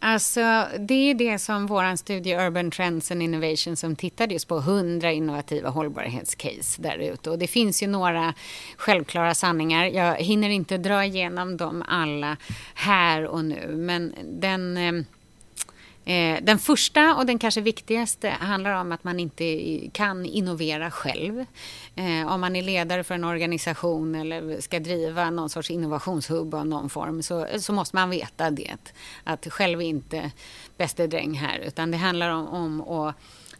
Alltså, det är det som vår studie Urban Trends and Innovation som tittade just på 100 innovativa hållbarhetscase där ute. Och det finns ju några självklara sanningar. Jag hinner inte dra igenom dem alla här och nu. Men den eh, eh, den första och den kanske viktigaste handlar om att man inte kan innovera själv. Eh, om man är ledare för en organisation eller ska driva någon sorts innovationshubb av någon form så, så måste man veta det. Att själv är inte bäste dräng här utan det handlar om, om att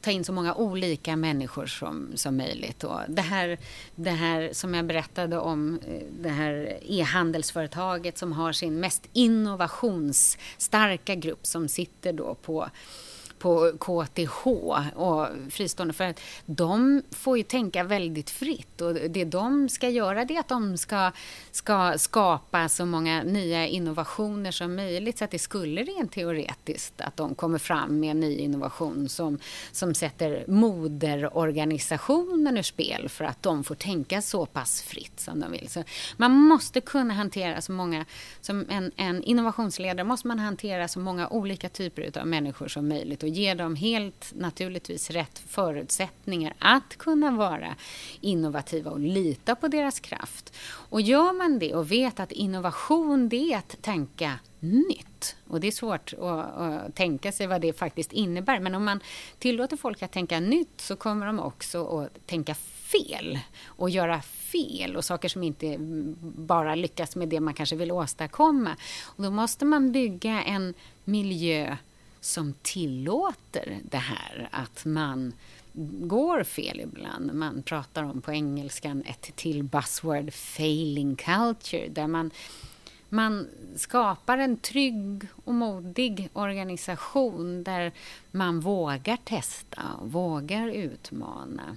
ta in så många olika människor som, som möjligt. Och det, här, det här som jag berättade om, eh, det här e-handelsföretaget som har sin mest innovationsstarka grupp som sitter då på på KTH och fristående för att de får ju tänka väldigt fritt och det de ska göra det är att de ska, ska skapa så många nya innovationer som möjligt så att det skulle rent teoretiskt att de kommer fram med en ny innovation som, som sätter moderorganisationen ur spel för att de får tänka så pass fritt som de vill. Så man måste kunna hantera så många, som en, en innovationsledare måste man hantera så många olika typer av människor som möjligt och ge dem helt naturligtvis rätt förutsättningar att kunna vara innovativa och lita på deras kraft. Och gör man det och vet att innovation det är att tänka nytt. Och det är svårt att, att, tänka sig vad det faktiskt innebär. Men om man tillåter folk att tänka nytt så kommer de också att tänka fel och göra fel och saker som inte bara lyckas med det man kanske vill åstadkomma. Och då måste man bygga en miljö som tillåter det här att man går fel ibland. Man pratar om på engelskan ett till buzzword failing culture där man, man skapar en trygg och modig organisation där man vågar testa och vågar utmana.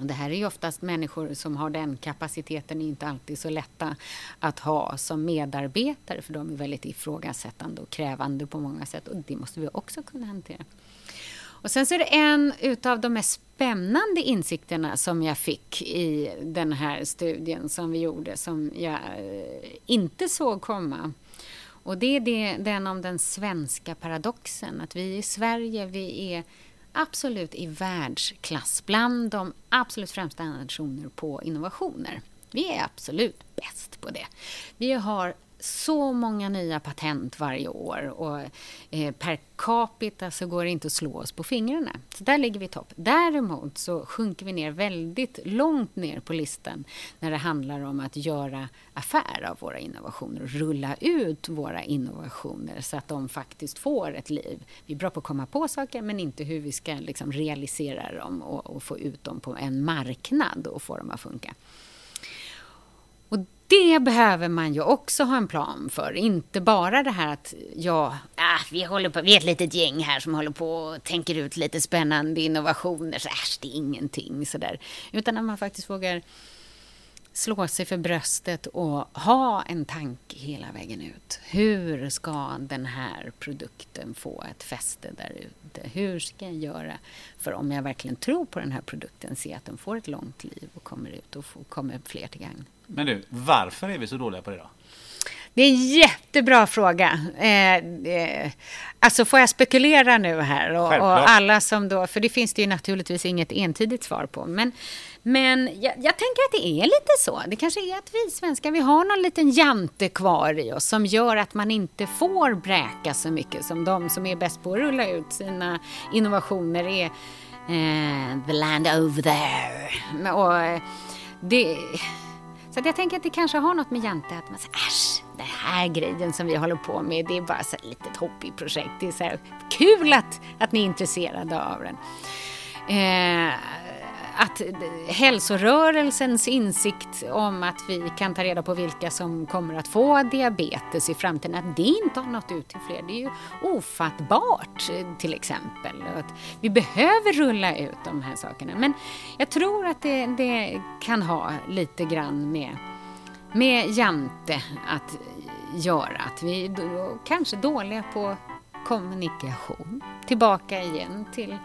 Det här är ju oftast människor som har den kapaciteten, inte alltid så lätta att ha som medarbetare, för de är väldigt ifrågasättande och krävande på många sätt och det måste vi också kunna hantera. Och sen så är det en utav de mest spännande insikterna som jag fick i den här studien som vi gjorde, som jag eh, inte såg komma. Och det är det, den om den svenska paradoxen, att vi i Sverige, vi är absolut i världsklass, bland de absolut främsta nationer på innovationer. Vi är absolut bäst på det. Vi har så många nya patent varje år och eh, per capita så går det inte att slå oss på fingrarna. Så där ligger vi i topp. Däremot så sjunker vi ner väldigt långt ner på listan när det handlar om att göra affär av våra innovationer och rulla ut våra innovationer så att de faktiskt får ett liv. Vi är bra på att komma på saker men inte hur vi ska liksom realisera dem och, och få ut dem på en marknad och få dem att funka. Det behöver man ju också ha en plan för. Inte bara det här att ja, ah, äh, vi, håller på, vi är ett litet gäng här som håller på och tänker ut lite spännande innovationer. Så äsch, det är ingenting sådär. Utan att man faktiskt vågar slå sig för bröstet och ha en tanke hela vägen ut. Hur ska den här produkten få ett fäste där ute? Hur ska jag göra för om jag verkligen tror på den här produkten, se att den får ett långt liv och kommer ut och kommer fler till gagn. Men du, varför är vi så dåliga på det då? Det är en jättebra fråga. Eh, eh, alltså får jag spekulera nu här? Och, och, alla som då, för det finns det ju naturligtvis inget entydigt svar på. Men, men jag, jag, tänker att det är lite så. Det kanske är att vi svenskar, vi har någon liten jante kvar i oss som gör att man inte får bräka så mycket som de som är bäst på att rulla ut sina innovationer är eh, the land over there. Och eh, det så jag tänker att det kanske har något med Jante att man säger äsch, den här grejen som vi håller på med, det är bara så ett litet hobbyprojekt. Det är så här kul att, att ni är intresserade av den. Eh, att hälsorörelsens insikt om att vi kan ta reda på vilka som kommer att få diabetes i framtiden, att det inte har nått ut till fler, det är ju ofattbart till exempel. Att vi behöver rulla ut de här sakerna. Men jag tror att det, det kan ha lite grann med, med Jante att göra. Att vi är kanske dåliga på kommunikation. Tillbaka igen till,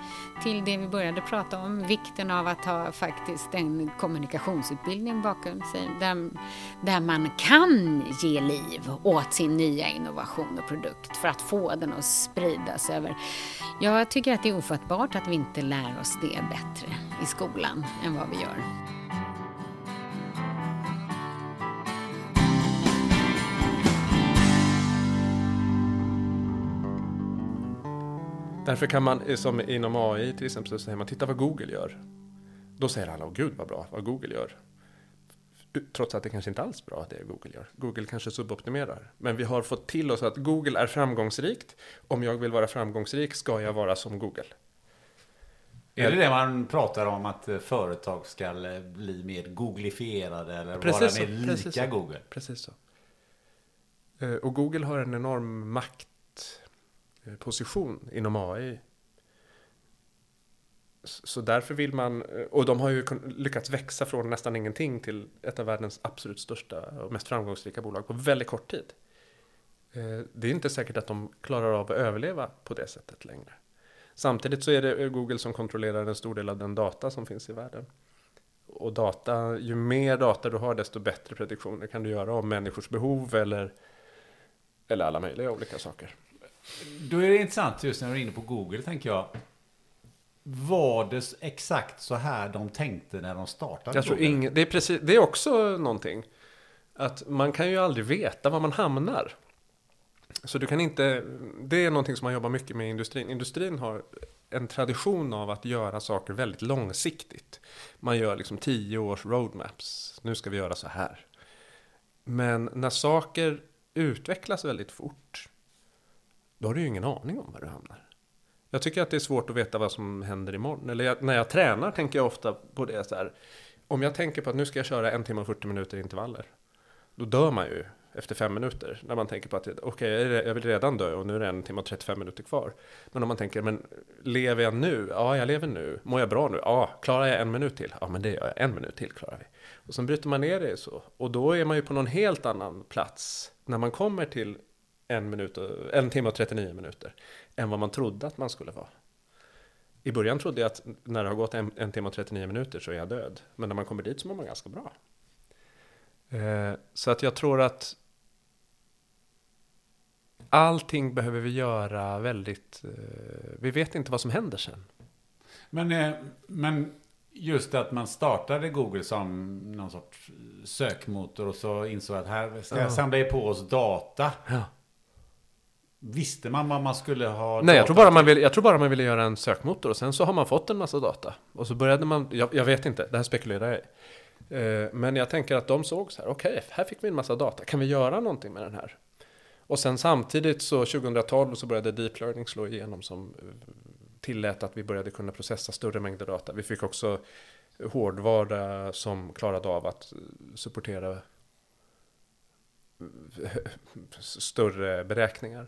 till det vi började prata om, vikten av att ha faktiskt en kommunikationsutbildning bakom sig där, där man kan ge liv åt sin nya innovation och produkt för att få den att spridas över. Jag tycker att det är ofattbart att vi inte lär oss det bättre i skolan än vad vi gör. Därför kan man, eh, som inom AI till exempel, så säger man titta vad Google gör. Då säger alla, åh gud vad bra, vad Google gör. Trots att det kanske inte alls är bra det Google gör. Google kanske suboptimerar. Men vi har fått till oss att Google är framgångsrikt. Om jag vill vara framgångsrik ska jag vara som Google. Är det det man pratar om att eh, företag ska eh, bli mer googlifierade eller precis vara mer lika precis Google? Precis så. Och Google har en enorm makt Eh, Eh, position inom AI. Så därför vill man, eh, och de har ju lyckats växa från nästan ingenting till ett av världens absolut största och mest framgångsrika bolag på väldigt kort tid. Eh, det är inte säkert att de klarar av att överleva på det sättet längre. Samtidigt så är det Google som kontrollerar en stor del av den data som finns i världen. Och data, ju mer data du har desto bättre prediktioner kan du göra om människors behov eller, eller alla möjliga olika saker. Då är det intressant just när du är inne på Google, tänker jag. Var det exakt så här de tänkte när de startade jag tror ingen, det, är precis, det är också någonting. Att man kan ju aldrig veta var man hamnar. Så du kan inte, det är någonting som man jobbar mycket med i industrin. Industrin har en tradition av att göra saker väldigt långsiktigt. Man gör liksom tio års roadmaps. Nu ska vi göra så här. Men när saker utvecklas väldigt fort då har du ju ingen aning om var du hamnar. Jag tycker att det är svårt att veta vad som händer imorgon. Eller jag, när jag tränar tänker jag ofta på det så här. Om jag tänker på att nu ska jag köra en timme och 40 minuter intervaller. Då dör man ju efter fem minuter. När man tänker på att okej, okay, jag vill redan dö och nu är det en timme och 35 minuter kvar. Men om man tänker, men lever jag nu? Ja, jag lever nu. Mår jag bra nu? Ja, klarar jag en minut till? Ja, men det gör jag. En minut till klarar vi. Och sen bryter man ner det så. Och då är man ju på någon helt annan plats. När man kommer till en, minut och, en timme och 39 minuter än vad man trodde att man skulle vara. I början trodde jag att när det har gått en, en timme och 39 minuter så är jag död. Men när man kommer dit så mår man ganska bra. Eh, så att jag tror att allting behöver vi göra väldigt... Eh, vi vet inte vad som händer sen. Men, eh, men Just att man startade Google som någon sorts sökmotor och så insåg att här ska jag samla på oss data. Ja. Visste man vad man skulle ha Nej, jag tror, bara man vill, jag tror bara man ville göra en sökmotor och sen så har man fått en massa data. Och så började man, jag, jag vet inte, det här spekulerar jag i. Eh, Men jag tänker att de såg så här, okej, här fick vi en massa data, kan vi göra någonting med den här? Och sen samtidigt så 2012 så började deep learning slå igenom som eh, tillät att vi började kunna processa större mängder data. Vi fick också hårdvara som klarade av att eh, supportera [LAUGHS] större beräkningar.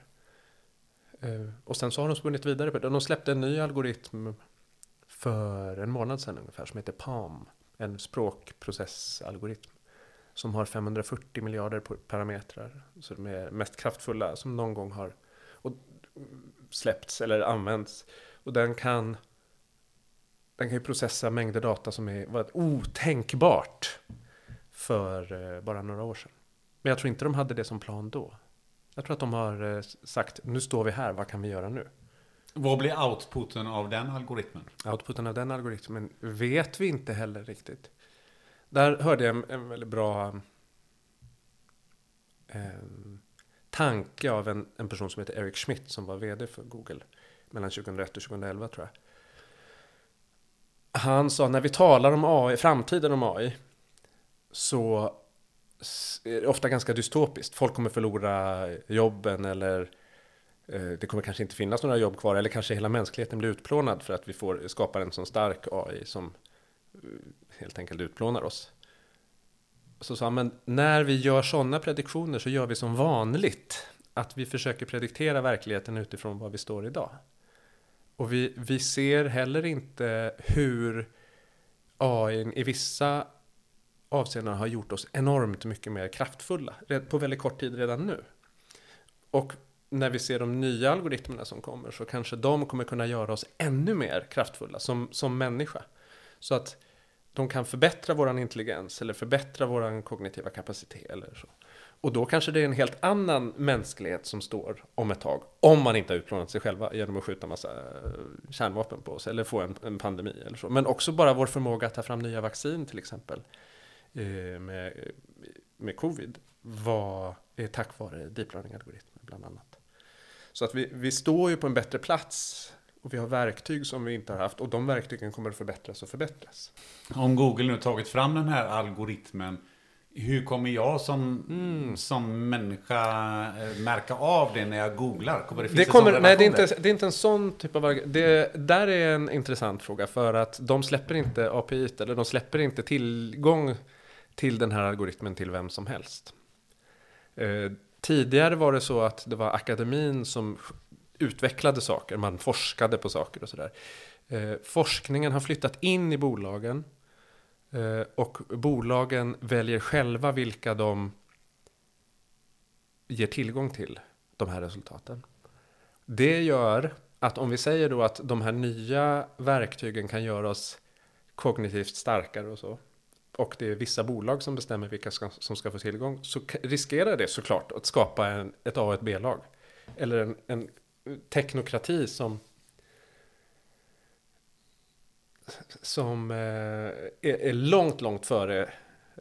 Eh, och sen så har de spunnit vidare på det. De släppte en ny algoritm för en månad sedan ungefär som heter PAM, En språkprocessalgoritm. Som har 540 miljarder parametrar. Så de är mest kraftfulla som någon gång har släppts eller använts. Och den kan den kan ju processa mängder data som är var otänkbart för eh, bara några år sedan. Men jag tror inte de hade det som plan då. Jag tror att de har eh, sagt, nu står vi här, vad kan vi göra nu? Vad blir outputen av den algoritmen? Outputen av den algoritmen vet vi inte heller riktigt. Där hörde jag en, en väldigt bra em, tanke av en, en person som heter Eric Schmidt som var vd för Google mellan 2001 och 2011 tror jag. Han sa när vi talar om AI, framtiden om AI så ofta ganska dystopiskt. Folk kommer förlora jobben eller eh, det kommer kanske inte finnas några jobb kvar eller kanske hela mänskligheten blir utplånad för att vi får skapar en sån stark AI som eh, helt enkelt utplånar oss. Så sa han, men när vi gör sådana prediktioner så gör vi som vanligt. Att vi försöker prediktera verkligheten utifrån var vi står idag. Och vi, vi ser heller inte hur AI i vissa avseenden har gjort oss enormt mycket mer kraftfulla på väldigt kort tid redan nu. Och när vi ser de nya algoritmerna som kommer så kanske de kommer kunna göra oss ännu mer kraftfulla som, som människa. Så att de kan förbättra vår intelligens eller förbättra vår kognitiva kapacitet eller så. Och då kanske det är en helt annan mänsklighet som står om ett tag. Om man inte har utplånat sig själva genom att skjuta massa eh, kärnvapen på oss eller få en, en pandemi eller så. Men också bara vår förmåga att ta fram nya vaccin till exempel eh, med, med covid var eh, tack vare deep learning-algoritmer bland annat. Så att vi, vi står ju på en bättre plats och vi har verktyg som vi inte har haft och de verktygen kommer att förbättras och förbättras. Om Google nu tagit fram den här algoritmen, hur kommer jag som, Mm. som människa eh, märka av det när jag googlar? Kommer det Det kommer, nej, det är, inte, det är inte en sån typ av... Det där är en intressant fråga för att de släpper inte API, eller de släpper inte tillgång till den här algoritmen till vem som helst. Eh, tidigare var det så att det var akademin som utvecklade saker, man forskade på saker och sådär. Eh, forskningen har flyttat in i bolagen eh, och bolagen väljer själva vilka de ger tillgång till de här resultaten. Det gör att om vi säger då att de här nya verktygen kan göra oss kognitivt starkare och så, och det är vissa bolag som bestämmer vilka ska, som ska få tillgång, så riskerar det såklart att skapa en, ett A och ett B-lag. Eller en, en teknokrati som som eh, är, är långt, långt före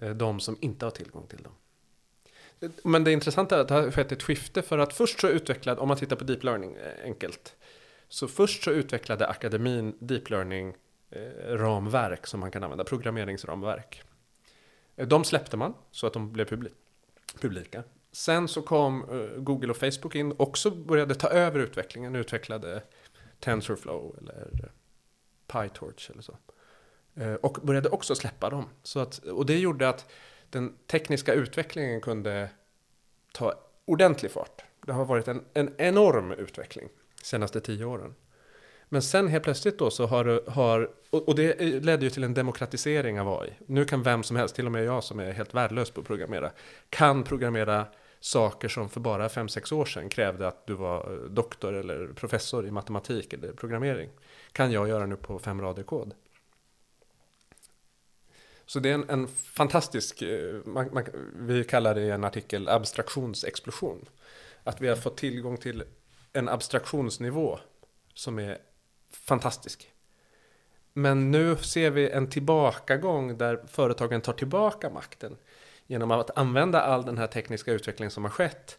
eh, de som inte har tillgång till dem. Men det intressanta är att det har skett ett skifte för att först så utvecklade, om man tittar på deep learning eh, enkelt, så först så utvecklade akademin deep learning Eh, ramverk som man kan använda, programmeringsramverk. Eh, de släppte man så att de blev publi- publika. Sen så kom eh, Google och Facebook in och också började ta över utvecklingen, utvecklade TensorFlow eller PyTorch eller så. Och började också släppa dem. Så att, och det gjorde att den tekniska utvecklingen kunde ta ordentlig fart. Det har varit en, en enorm utveckling de senaste tio åren. Men sen helt plötsligt då så har, har och, det ledde ju till en demokratisering av AI. Nu kan vem som helst, till och med jag som är helt värdelös på att programmera, kan programmera saker som för bara 5-6 år sedan krävde att du var eh, doktor eller professor i matematik eller programmering. Kan jag göra nu på fem rader kod. Så det är en, en fantastisk, eh, man, man, vi kallar det i en artikel abstraktionsexplosion. Att vi har fått tillgång till en abstraktionsnivå som är fantastisk. Men nu ser vi en tillbakagång där företagen tar tillbaka makten genom att använda all den här tekniska utvecklingen som har skett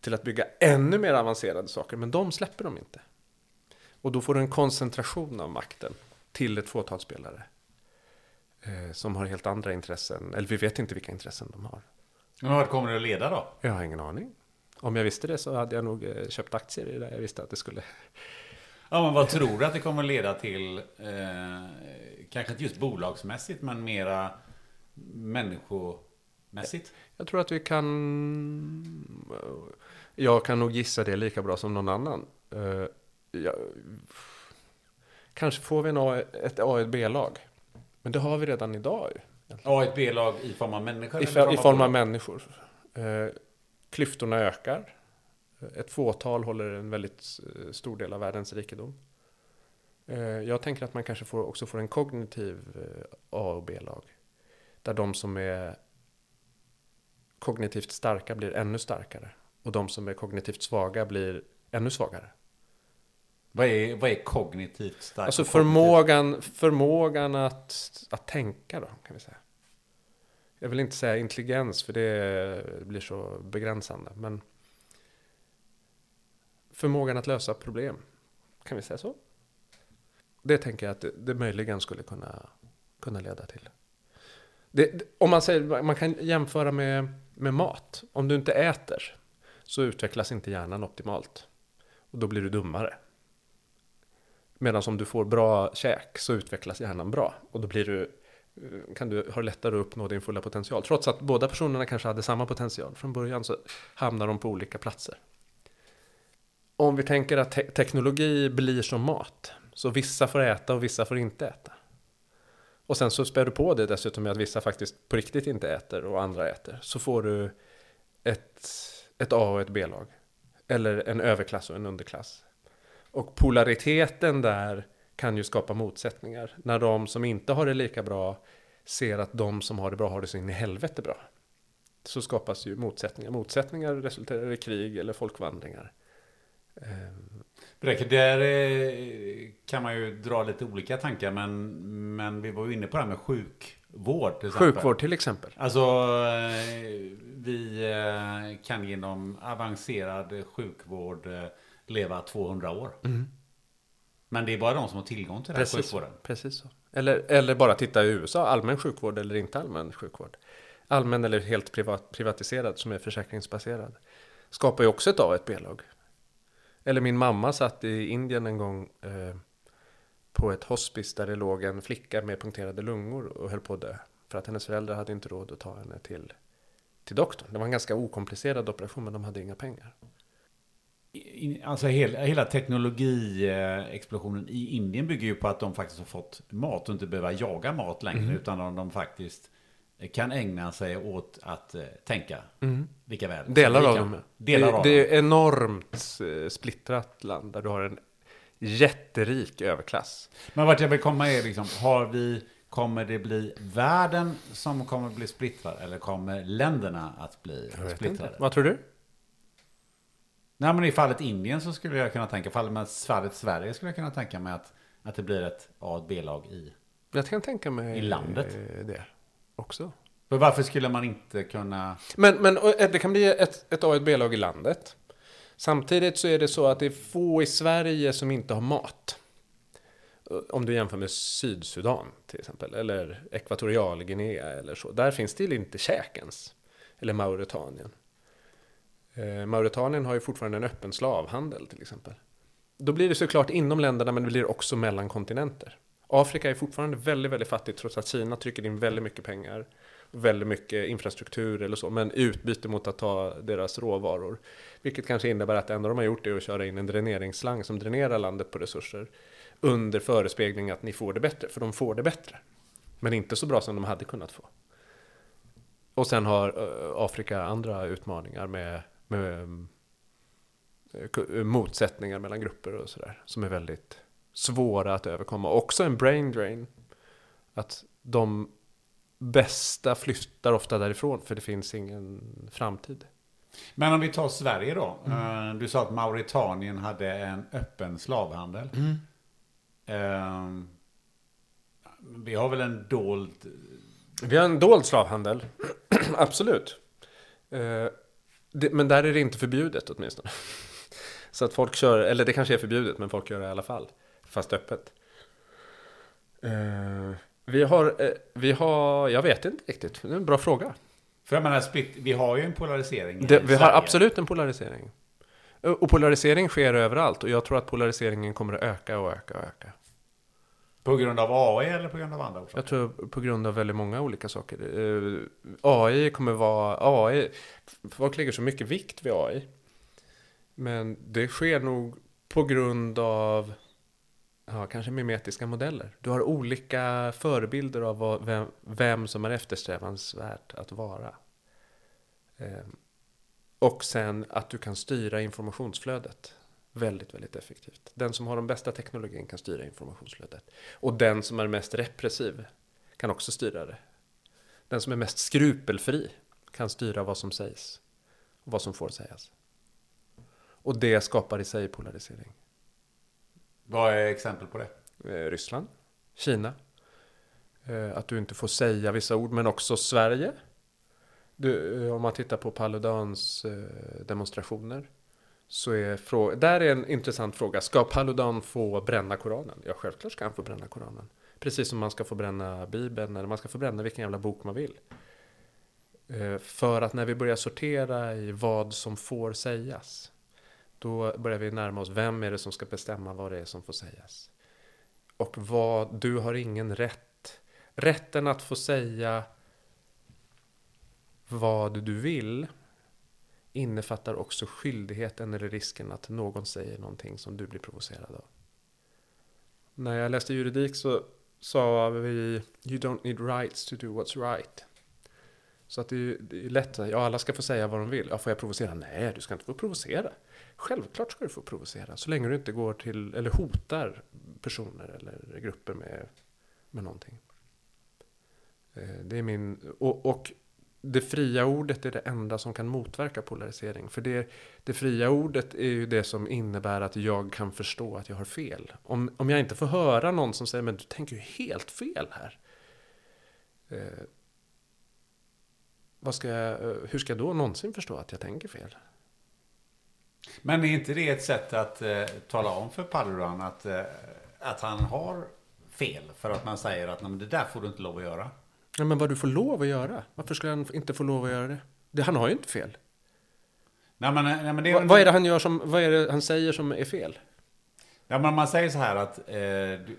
till att bygga ännu mer avancerade saker. Men de släpper de inte. Och då får du en koncentration av makten till ett fåtal spelare. Eh, som har helt andra intressen. Eller vi vet inte vilka intressen de har. Men vart kommer det att leda då? Jag har ingen aning. Om jag visste det så hade jag nog eh, köpt aktier i det. Jag visste att det skulle... Ja, men vad tror du att det kommer leda till? Eh, kanske inte just bolagsmässigt, men mera människomässigt? Jag tror att vi kan... Jag kan nog gissa det lika bra som någon annan. Eh, jag... Kanske får vi en A, ett A och ett B-lag. Men det har vi redan idag. A ett B-lag i form av människor? I, eller I form av människor. Eh, klyftorna ökar. Ett fåtal håller en väldigt eh, stor del av världens rikedom. Eh, jag tänker att man kanske får, också får en kognitiv eh, A och B-lag. Där de som är kognitivt starka blir ännu starkare. Och de som är kognitivt svaga blir ännu svagare. Vad är, vad är kognitivt starkt? Alltså förmågan, förmågan att, att tänka då, kan vi säga. Jag vill inte säga intelligens, för det blir så begränsande. Men förmågan att lösa problem, kan vi säga så? Det tänker jag att det, det möjligen skulle kunna, kunna leda till. Det, om man, säger, man kan jämföra med, med mat. Om du inte äter så utvecklas inte hjärnan optimalt. Och då blir du dummare. Medan om du får bra käk så utvecklas hjärnan bra. Och då blir du, kan du ha lättare att uppnå din fulla potential. Trots att båda personerna kanske hade samma potential. Från början så hamnar de på olika platser. Om vi tänker att te teknologi blir som mat. Så vissa får äta och vissa får inte äta. Och sen så spär du på det dessutom med att vissa faktiskt på riktigt inte äter och andra äter. Så får du ett, ett A och ett B-lag. Eller en överklass och en underklass. Och polariteten där kan ju skapa motsättningar. När de som inte har det lika bra ser att de som har det bra har det så in i helvete bra. Så skapas ju motsättningar. Motsättningar resulterar i krig eller folkvandringar. Bräcker, där eh, kan man ju dra lite olika tankar, men, men vi var ju inne på det här med sjukvård. Till exempel. Sjukvård till exempel. Alltså, eh, vi eh, kan genom avancerad sjukvård leva 200 år. Mm. Men det är bara de som har tillgång till den precis, sjukvården. Precis så. Eller, eller bara titta i USA, allmän sjukvård eller inte allmän sjukvård. Allmän eller helt privat, privatiserad som är försäkringsbaserad. Skapar ju också ett A och ett B-lag. Eller min mamma satt i Indien en gång eh, på ett hospice där det låg en flicka med punkterade lungor och höll på att dö. För att hennes föräldrar hade inte råd att ta henne till, till doktorn. Det var en ganska okomplicerad operation men de hade inga pengar. Alltså hela, hela teknologiexplosionen i Indien bygger ju på att de faktiskt har fått mat och inte behöver jaga mat längre. Mm. Utan de, de faktiskt kan ägna sig åt att uh, tänka. Mm. Vilka väl. Delar av dem. Delar det, av det är enormt uh, splittrat land där du har en jätterik överklass. Men vart jag vill komma är liksom, har vi, kommer det bli världen som kommer bli splittrad? Eller kommer länderna att bli splittrade? Vad tror du? Nej men i fallet Indien så skulle jag kunna tänka, fallet fallet Sverige skulle jag kunna tänka mig att, att det blir ett A och ett B-lag i Jag kan tänka mig i landet. det också. För varför skulle man inte kunna... Men, men det kan bli ett, ett A och ett B-lag i landet. Samtidigt så är det så att det är få i Sverige som inte har mat. Om du jämför med Sydsudan till exempel, eller Ekvatorialguinea eller så. Där finns det inte käk ens. Eller Mauritanien. Eh, Mauritanien har ju fortfarande en öppen slavhandel till exempel. Då blir det såklart inom länderna men det blir också mellan kontinenter. Afrika är fortfarande väldigt, väldigt fattigt trots att Kina trycker in väldigt mycket pengar. Väldigt mycket infrastruktur eller så, men utbyte mot att ta deras råvaror. Vilket kanske innebär att det enda de har gjort är att köra in en dräneringsslang som dränerar landet på resurser. Under förespegling att ni får det bättre, för de får det bättre. Men inte så bra som de hade kunnat få. Och sen har eh, Afrika andra utmaningar med med eh, motsättningar mellan grupper och sådär. Som är väldigt svåra att överkomma. Också en brain drain. Att de bästa flyttar ofta därifrån för det finns ingen framtid. Men om vi tar Sverige då. Mm. Eh, du sa att Mauritanien hade en öppen slavhandel. Mm. Um, vi har väl en dold... Vi har en dold slavhandel. [CLEARS THROAT] Absolut. Eh, det, men där är det inte förbjudet åtminstone. [LAUGHS] Så att folk kör, eller det kanske är förbjudet, men folk gör det i alla fall. Fast öppet. Eh, vi har, eh, vi har, jag vet inte riktigt. Det är en bra fråga. För jag menar, split, vi har ju en polarisering i Det, vi har absolut en polarisering. Och polarisering sker överallt. Och jag tror att polariseringen kommer att öka och öka och öka. På grund av AI eller på grund av andra orsaker? Jag tror på grund av väldigt många olika saker. Eh, AI kommer vara... AI, folk lägger så mycket vikt vid AI. Men det sker nog på grund av ja, kanske mimetiska modeller. Du har olika förebilder av vad, vem, vem som är eftersträvansvärt att vara. Eh, och sen att du kan styra informationsflödet väldigt, väldigt effektivt. Den som har den bästa teknologin kan styra informationsflödet. Och den som är mest repressiv kan också styra det. Den som är mest skrupelfri kan styra vad som sägs och vad som får sägas. Och det skapar i sig polarisering. Vad är exempel på det? Eh, Ryssland, Kina. Eh, att du inte får säga vissa ord, men också Sverige. Du, eh, om man tittar på Paludans demonstrationer. Så är frå- där är en intressant fråga. Ska Paludan få bränna Koranen? Ja, självklart ska han få bränna Koranen. Precis som man ska få bränna Bibeln eller man ska få bränna vilken jävla bok man vill. För att när vi börjar sortera i vad som får sägas. Då börjar vi närma oss vem är det som ska bestämma vad det är som får sägas. Och vad, du har ingen rätt. Rätten att få säga vad du vill innefattar också skyldigheten eller risken att någon säger någonting som du blir provocerad av. När jag läste juridik så sa vi You don't need rights to do what's right. Så att det är, det är lätt, ja alla ska få säga vad de vill. Ja, får jag provocera? Nej, du ska inte få provocera. Självklart ska du få provocera, så länge du inte går till, eller hotar personer eller grupper med, med någonting. Eh, det är min, och, och det fria ordet är det enda som kan motverka polarisering. För det, det fria ordet är ju det som innebär att jag kan förstå att jag har fel. Om, om jag inte får höra någon som säger men du tänker ju helt fel här. Eh, vad ska jag, eh, hur ska jag då någonsin förstå att jag tänker fel? Men är inte det ett sätt att eh, tala om för Paludan att, eh, att han har fel? För att man säger att "Nej, men det där får du inte lov att göra. Ja, men vad du får lov att göra? Varför skulle han inte få lov att göra det? det han har ju inte fel. Nej, men, nej, men det Vad, vad är det han gör som, vad är det han säger som är fel? Ja, men man säger så här att eh, du,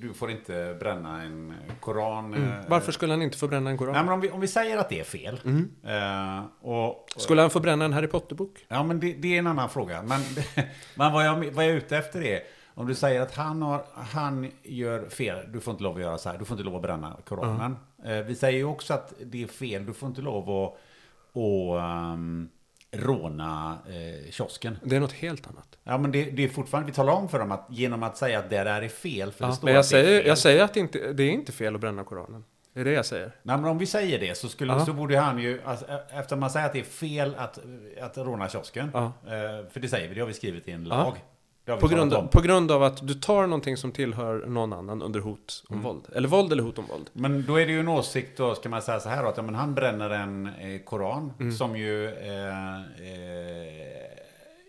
du får inte bränna en koran. Mm. eh, Varför skulle han inte få bränna en koran? Nej, men om vi, om vi säger att det är fel. Eh, och, Skulle han få bränna en Harry Potter-bok? Ja, men det, det är en annan fråga. Men, [LAUGHS] men vad, jag, vad jag är ute efter är, om du säger att han, har, han gör fel, du får inte lov att göra så här, du får inte lov att bränna Koranen. Eh, vi säger ju också att det är fel, du får inte lov att, att ehm, råna eh, kiosken. Det är något helt annat. Ja, men det, det är fortfarande, vi talar om för dem att genom att säga att det där är fel, för det Ja, står men jag det säger, jag säger att det, inte, det är inte fel att bränna Koranen. Det är det jag säger. Nej, men om vi säger det så, skulle, så borde han ju, alltså, efter man säger att det är fel att, att råna kiosken, eh, för det säger vi, det har vi skrivit i en lag. På grund, om. på grund av att du tar någonting som tillhör någon annan under hot om våld. Eller våld eller hot om våld. Men då är det ju en åsikt då, ska man säga så här då, att ja, men han bränner en eh, koran Mm. som ju eh, eh,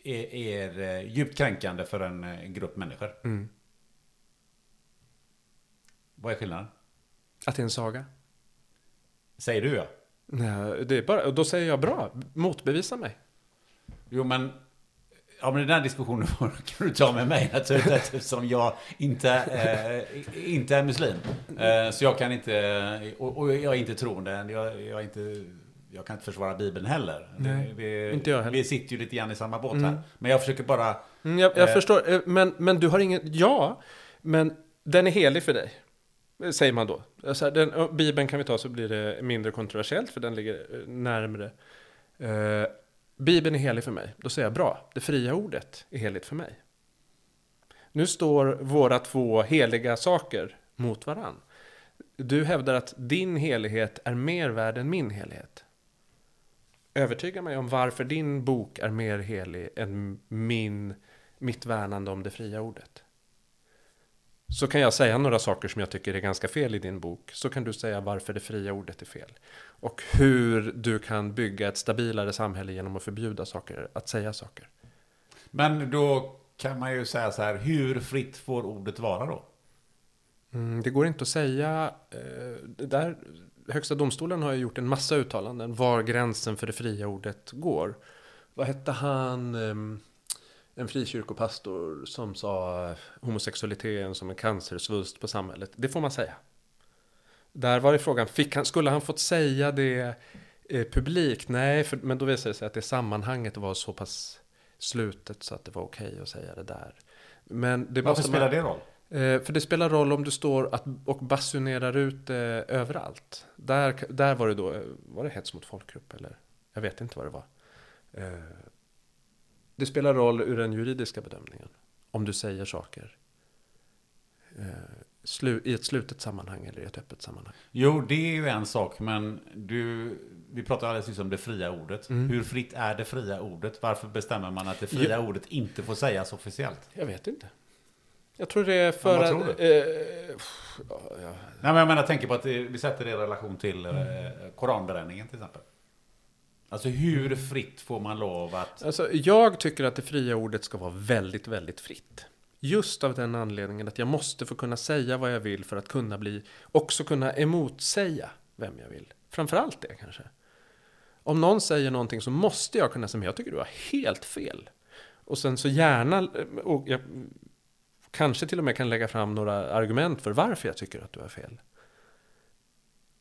är, är eh, djupt kränkande för en eh, grupp människor. Mm. Vad är skillnaden? Att det är en saga. Säger du ja. Nej, det är bara, och då säger jag bra, motbevisa mig. Jo men, ja men den här diskussionen får- [LAUGHS] kan du ta med mig naturligtvis [LAUGHS] eftersom jag inte, eh, inte är muslim. Eh, så jag kan inte, och, och jag är inte troende, jag, jag är inte jag kan inte försvara Bibeln heller. Nej, vi, inte jag heller. vi sitter ju lite grann i samma båt Mm. här. Men jag försöker bara... Mm, jag jag Eh. förstår, eh, men, men du har ingen, ja, men den är helig för dig. eh, Säger man då. Alltså, den, Bibeln kan vi ta så blir det mindre kontroversiellt för den ligger eh, närmre. Bibeln är helig för mig. Då säger jag bra, det fria ordet är heligt för mig. Nu står våra två heliga saker mot varann. Du hävdar att din helighet är mer värd än min helighet. Övertyga mig om varför din bok är mer helig än min, mitt värnande om det fria ordet. Så kan jag säga några saker som jag tycker är ganska fel i din bok. Så kan du säga varför det fria ordet är fel. Och hur du kan bygga ett stabilare samhälle genom att förbjuda saker, att säga saker. Men då kan man ju säga så här, hur fritt får ordet vara då? Mm, det går inte att säga. Eh, där, Högsta domstolen har ju gjort en massa uttalanden var gränsen för det fria ordet går. Vad hette han? ehm, en frikyrkopastor som sa homosexualiteten som en cancersvulst på samhället. Det får man säga. Där var det frågan, fick han, skulle han fått säga det eh, publikt? Nej, för, men då visade det sig att det sammanhanget var så pass slutet så att det var okej att säga det där. Men det Varför spelar man, det roll? Eh, för det spelar roll om du står att, och basunerar ut det överallt. Där, där var det då, eh, var det hets mot folkgrupp eller? Jag vet inte vad det var. Eh, det spelar roll ur den juridiska bedömningen. Om du säger saker eh, i ett slutet sammanhang eller i ett öppet sammanhang. Jo, det är ju en sak, men du, vi pratade alldeles nyss om det fria ordet. Mm. Hur fritt är det fria ordet? Varför bestämmer man att det fria ordet inte får sägas officiellt? Jag vet inte. Jag tror det är för vad att... tror du? Eh, ja, ja. Nej, men jag menar, jag tänker på att det, vi sätter det i relation till eh, koranbränningen till exempel. Alltså hur fritt får man lov att... Alltså, jag tycker att det fria ordet ska vara väldigt, väldigt fritt. Just av den anledningen att jag måste få kunna säga vad jag vill för att kunna bli, också kunna emotsäga vem jag vill. Framförallt det kanske. Om någon säger någonting så måste jag kunna säga, men jag tycker du har helt fel. Och sen så gärna, eh, och jag kanske till och med kan lägga fram några argument för varför jag tycker att du har fel.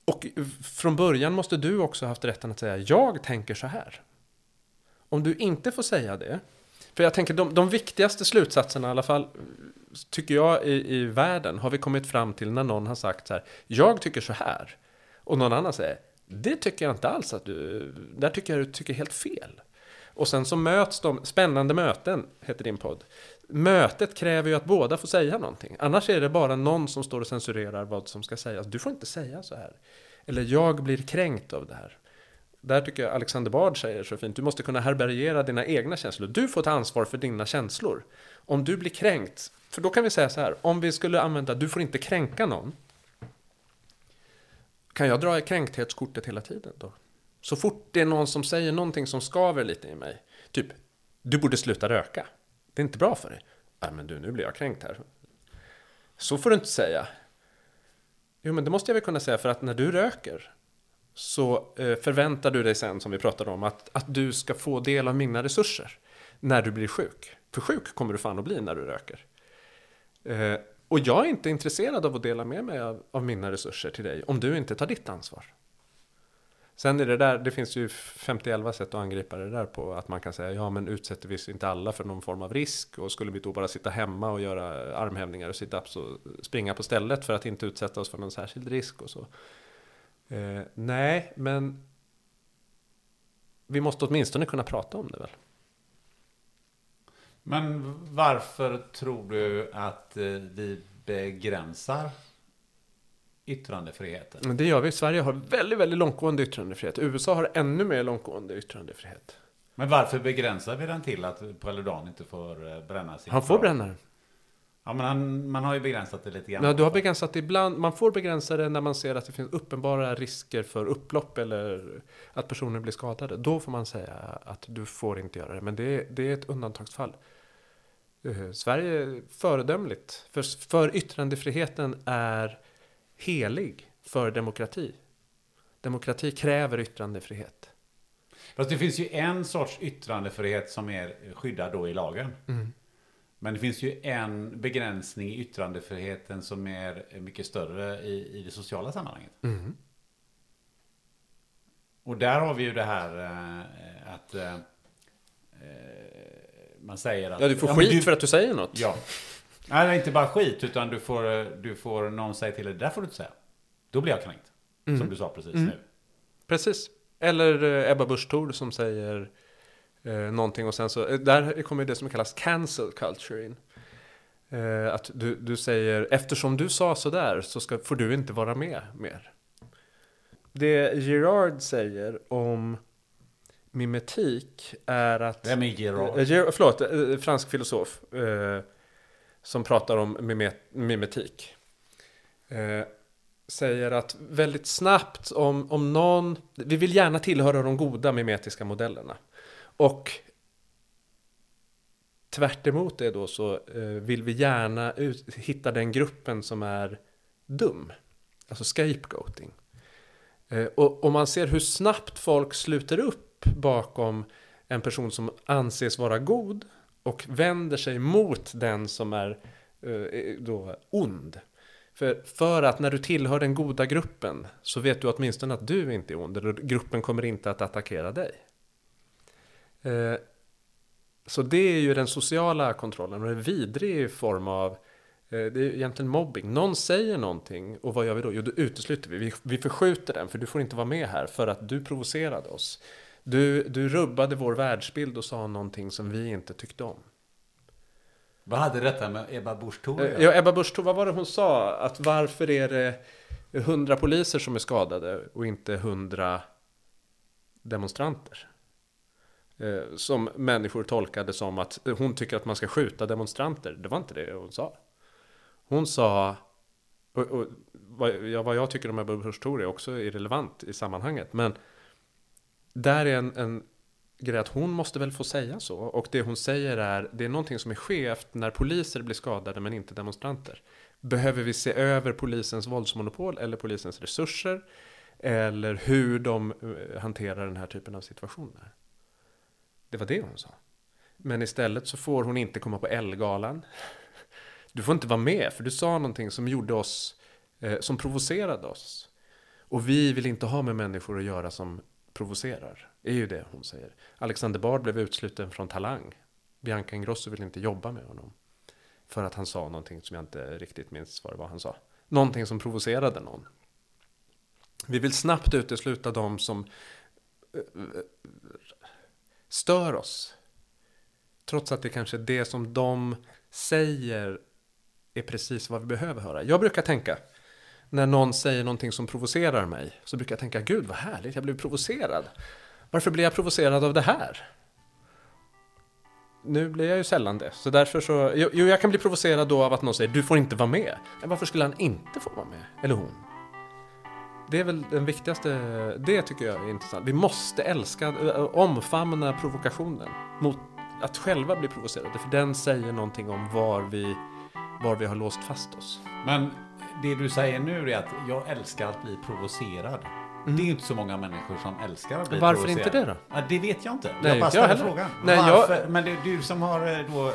Och från början måste du också haft rätten att säga, jag tänker så här. Om du inte får säga det, för jag tänker de, de viktigaste slutsatserna i alla fall, tycker jag i, i världen, har vi kommit fram till när någon har sagt så här, jag tycker så här. Och någon annan säger, det tycker jag inte alls att du, där tycker jag du tycker helt fel. Och sen så möts de, spännande möten heter din podd. Mötet kräver ju att båda får säga någonting. Annars är det bara någon som står och censurerar vad som ska sägas. Du får inte säga så här. Eller jag blir kränkt av det här. Där tycker jag Alexander Bard säger så fint. Du måste kunna härbärgera dina egna känslor. Du får ta ansvar för dina känslor. Om du blir kränkt. För då kan vi säga så här. Om vi skulle använda du får inte kränka någon. Kan jag dra i kränkthetskortet hela tiden då? Så fort det är någon som säger någonting som skaver lite i mig. Typ, du borde sluta röka. Det är inte bra för dig. Nej men du, nu blir jag kränkt här. Så får du inte säga. Jo men det måste jag väl kunna säga för att när du röker så eh, förväntar du dig sen, som vi pratade om, att, att du ska få del av mina resurser när du blir sjuk. För sjuk kommer du fan att bli när du röker. Eh, och jag är inte intresserad av att dela med mig av, av mina resurser till dig om du inte tar ditt ansvar. Sen är det där, det finns ju 50 sätt att angripa det där på. Att man kan säga, ja men utsätter vi inte alla för någon form av risk? Och skulle vi då bara sitta hemma och göra armhävningar och sit-ups och springa på stället för att inte utsätta oss för någon särskild risk och så? Eh, nej, men vi måste åtminstone kunna prata om det väl? Men varför tror du att eh, vi begränsar yttrandefriheten? Det gör vi. Sverige har väldigt, väldigt långtgående yttrandefrihet. USA har ännu mer långtgående yttrandefrihet. Men varför begränsar vi den till att Paludan inte får eh, bränna sin Han får bränna den. Ja, men han, man har ju begränsat det lite grann. Ja, du har begränsat det ibland. Man får begränsa det när man ser att det finns uppenbara risker för upplopp eller att personer blir skadade. Då får man säga att du får inte göra det. Men det är, det är ett undantagsfall. Eh, Sverige är föredömligt. För, för yttrandefriheten är helig för demokrati. Demokrati kräver yttrandefrihet. Fast det finns ju en sorts yttrandefrihet som är skyddad då i lagen. Mm. Men det finns ju en begränsning i yttrandefriheten som är mycket större i, i det sociala sammanhanget. Mm. Och där har vi ju det här eh, att eh, man säger att... Ja, du får skit för att du säger något. Ja. Nej, inte bara skit, utan du får, eh, du får någon säga till dig, det där får du inte säga. Då blir jag kränkt. Mm. Som du sa precis Mm. nu. Precis. Eller eh, Ebba Busch Thor som säger eh, någonting och sen så, eh, där kommer det som kallas cancel culture in. Eh, att du, du säger, eftersom du sa sådär så ska, får du inte vara med mer. Det Girard säger om mimetik är att... Vem är Girard? Eh, förlåt, eh, fransk filosof. Eh, som pratar om mimet mimetik. Eh, säger att väldigt snabbt om, om någon, vi vill gärna tillhöra de goda mimetiska modellerna. Och tvärt emot det då så eh, vill vi gärna ut, hitta den gruppen som är dum. Alltså scapegoating. Eh, och, och man ser hur snabbt folk sluter upp bakom en person som anses vara god och vänder sig mot den som är eh, eh, då ond. För, för att när du tillhör den goda gruppen så vet du åtminstone att du inte är ond. Eller gruppen kommer inte att attackera dig. Eh, så det är ju den sociala kontrollen och en vidrig form av det är egentligen mobbing. Någon säger någonting och vad gör vi då? Jo, då utesluter vi. vi. Vi förskjuter den för du får inte vara med här för att du provocerade oss. Du, du rubbade vår världsbild och sa någonting som vi inte tyckte om. Vad hade detta med Ebba Busch Thor Eh, Ja, Ebba Busch Thor, vad var det hon sa? Att varför är det hundra poliser som är skadade och inte hundra demonstranter? Eh, Som människor tolkade som att hon tycker att man ska skjuta demonstranter. Det var inte det hon sa. Hon sa, och, och vad, ja, vad jag tycker om Ebba Busch Thor är också irrelevant i sammanhanget. Men där är en, en grej att hon måste väl få säga så. Och det hon säger är, det är någonting som är skevt när poliser blir skadade men inte demonstranter. Behöver vi se över polisens våldsmonopol eller polisens resurser? Eller hur de eh, hanterar den här typen av situationer? Det var det hon sa. Men istället så får hon inte komma på Ellegalan. [LAUGHS] Du får inte vara med för du sa någonting som gjorde oss, eh, som provocerade oss. Och vi vill inte ha med människor att göra som provocerar. är ju det hon säger. Alexander Bard blev utsluten från Talang. Bianca Ingrosso vill inte jobba med honom. För att han sa någonting som jag inte riktigt minns vad det var han sa. Någonting som provocerade någon. Vi vill snabbt utesluta de som eh, stör oss. Trots att det kanske är det som de säger är precis vad vi behöver höra. Jag brukar tänka, när någon säger någonting som provocerar mig, så brukar jag tänka, gud vad härligt, jag blev provocerad. Varför blir jag provocerad av det här? Nu blir jag ju sällan det, så därför så, jo, jag kan bli provocerad då av att någon säger, du får inte vara med. Men varför skulle han inte få vara med? Eller hon? Det är väl den viktigaste, det tycker jag är intressant. Vi måste älska, eh, omfamna provokationen mot att själva bli provocerade. För den säger någonting om var vi, var vi har låst fast oss. Men det du säger nu är att jag älskar att bli provocerad. Det är inte så många människor som älskar att bli Varför provocerad. inte det då? Ja, det vet jag inte. Nej, jag bara ställer frågan. Nej, jag-? Men det är du som har eh, då eh,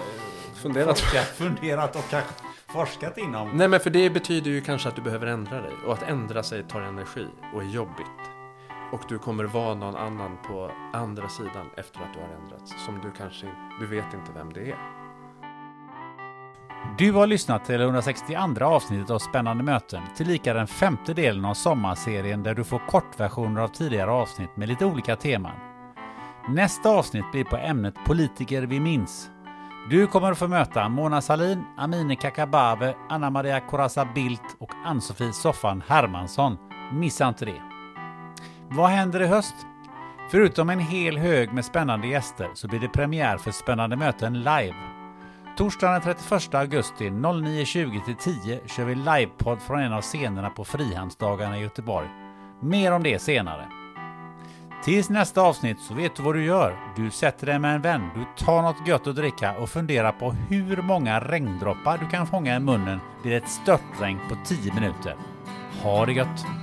Funderat. forskat, [LAUGHS] funderat och kanske forskat inom... Nej men för det betyder ju kanske att du behöver ändra dig. Och att ändra sig tar energi och är jobbigt. Och du kommer vara någon annan på andra sidan efter att du har ändrats. Som du kanske, du vet inte vem det är. Du har lyssnat till 162 avsnittet av Spännande möten, tillika den femte delen av sommarserien där du får kortversioner av tidigare avsnitt med lite olika teman. Nästa avsnitt blir på ämnet Politiker vi minns. Du kommer att få möta Mona Salin, Amineh Kakabaveh, Anna Maria Corazza Bildt och Ann-Sofie Soffan Hermansson. Missa inte det! Vad händer i höst? Förutom en hel hög med spännande gäster så blir det premiär för Spännande möten live. Torsdagen den 31 augusti 09.20 till 10 kör vi livepodd från en av scenerna på Frihamnsdagarna i Göteborg. Mer om det senare. Tills nästa avsnitt så vet du vad du gör. Du sätter dig med en vän, du tar något gött att dricka och funderar på hur många regndroppar du kan fånga i munnen vid ett störtregn på 10 minuter. Ha det gött!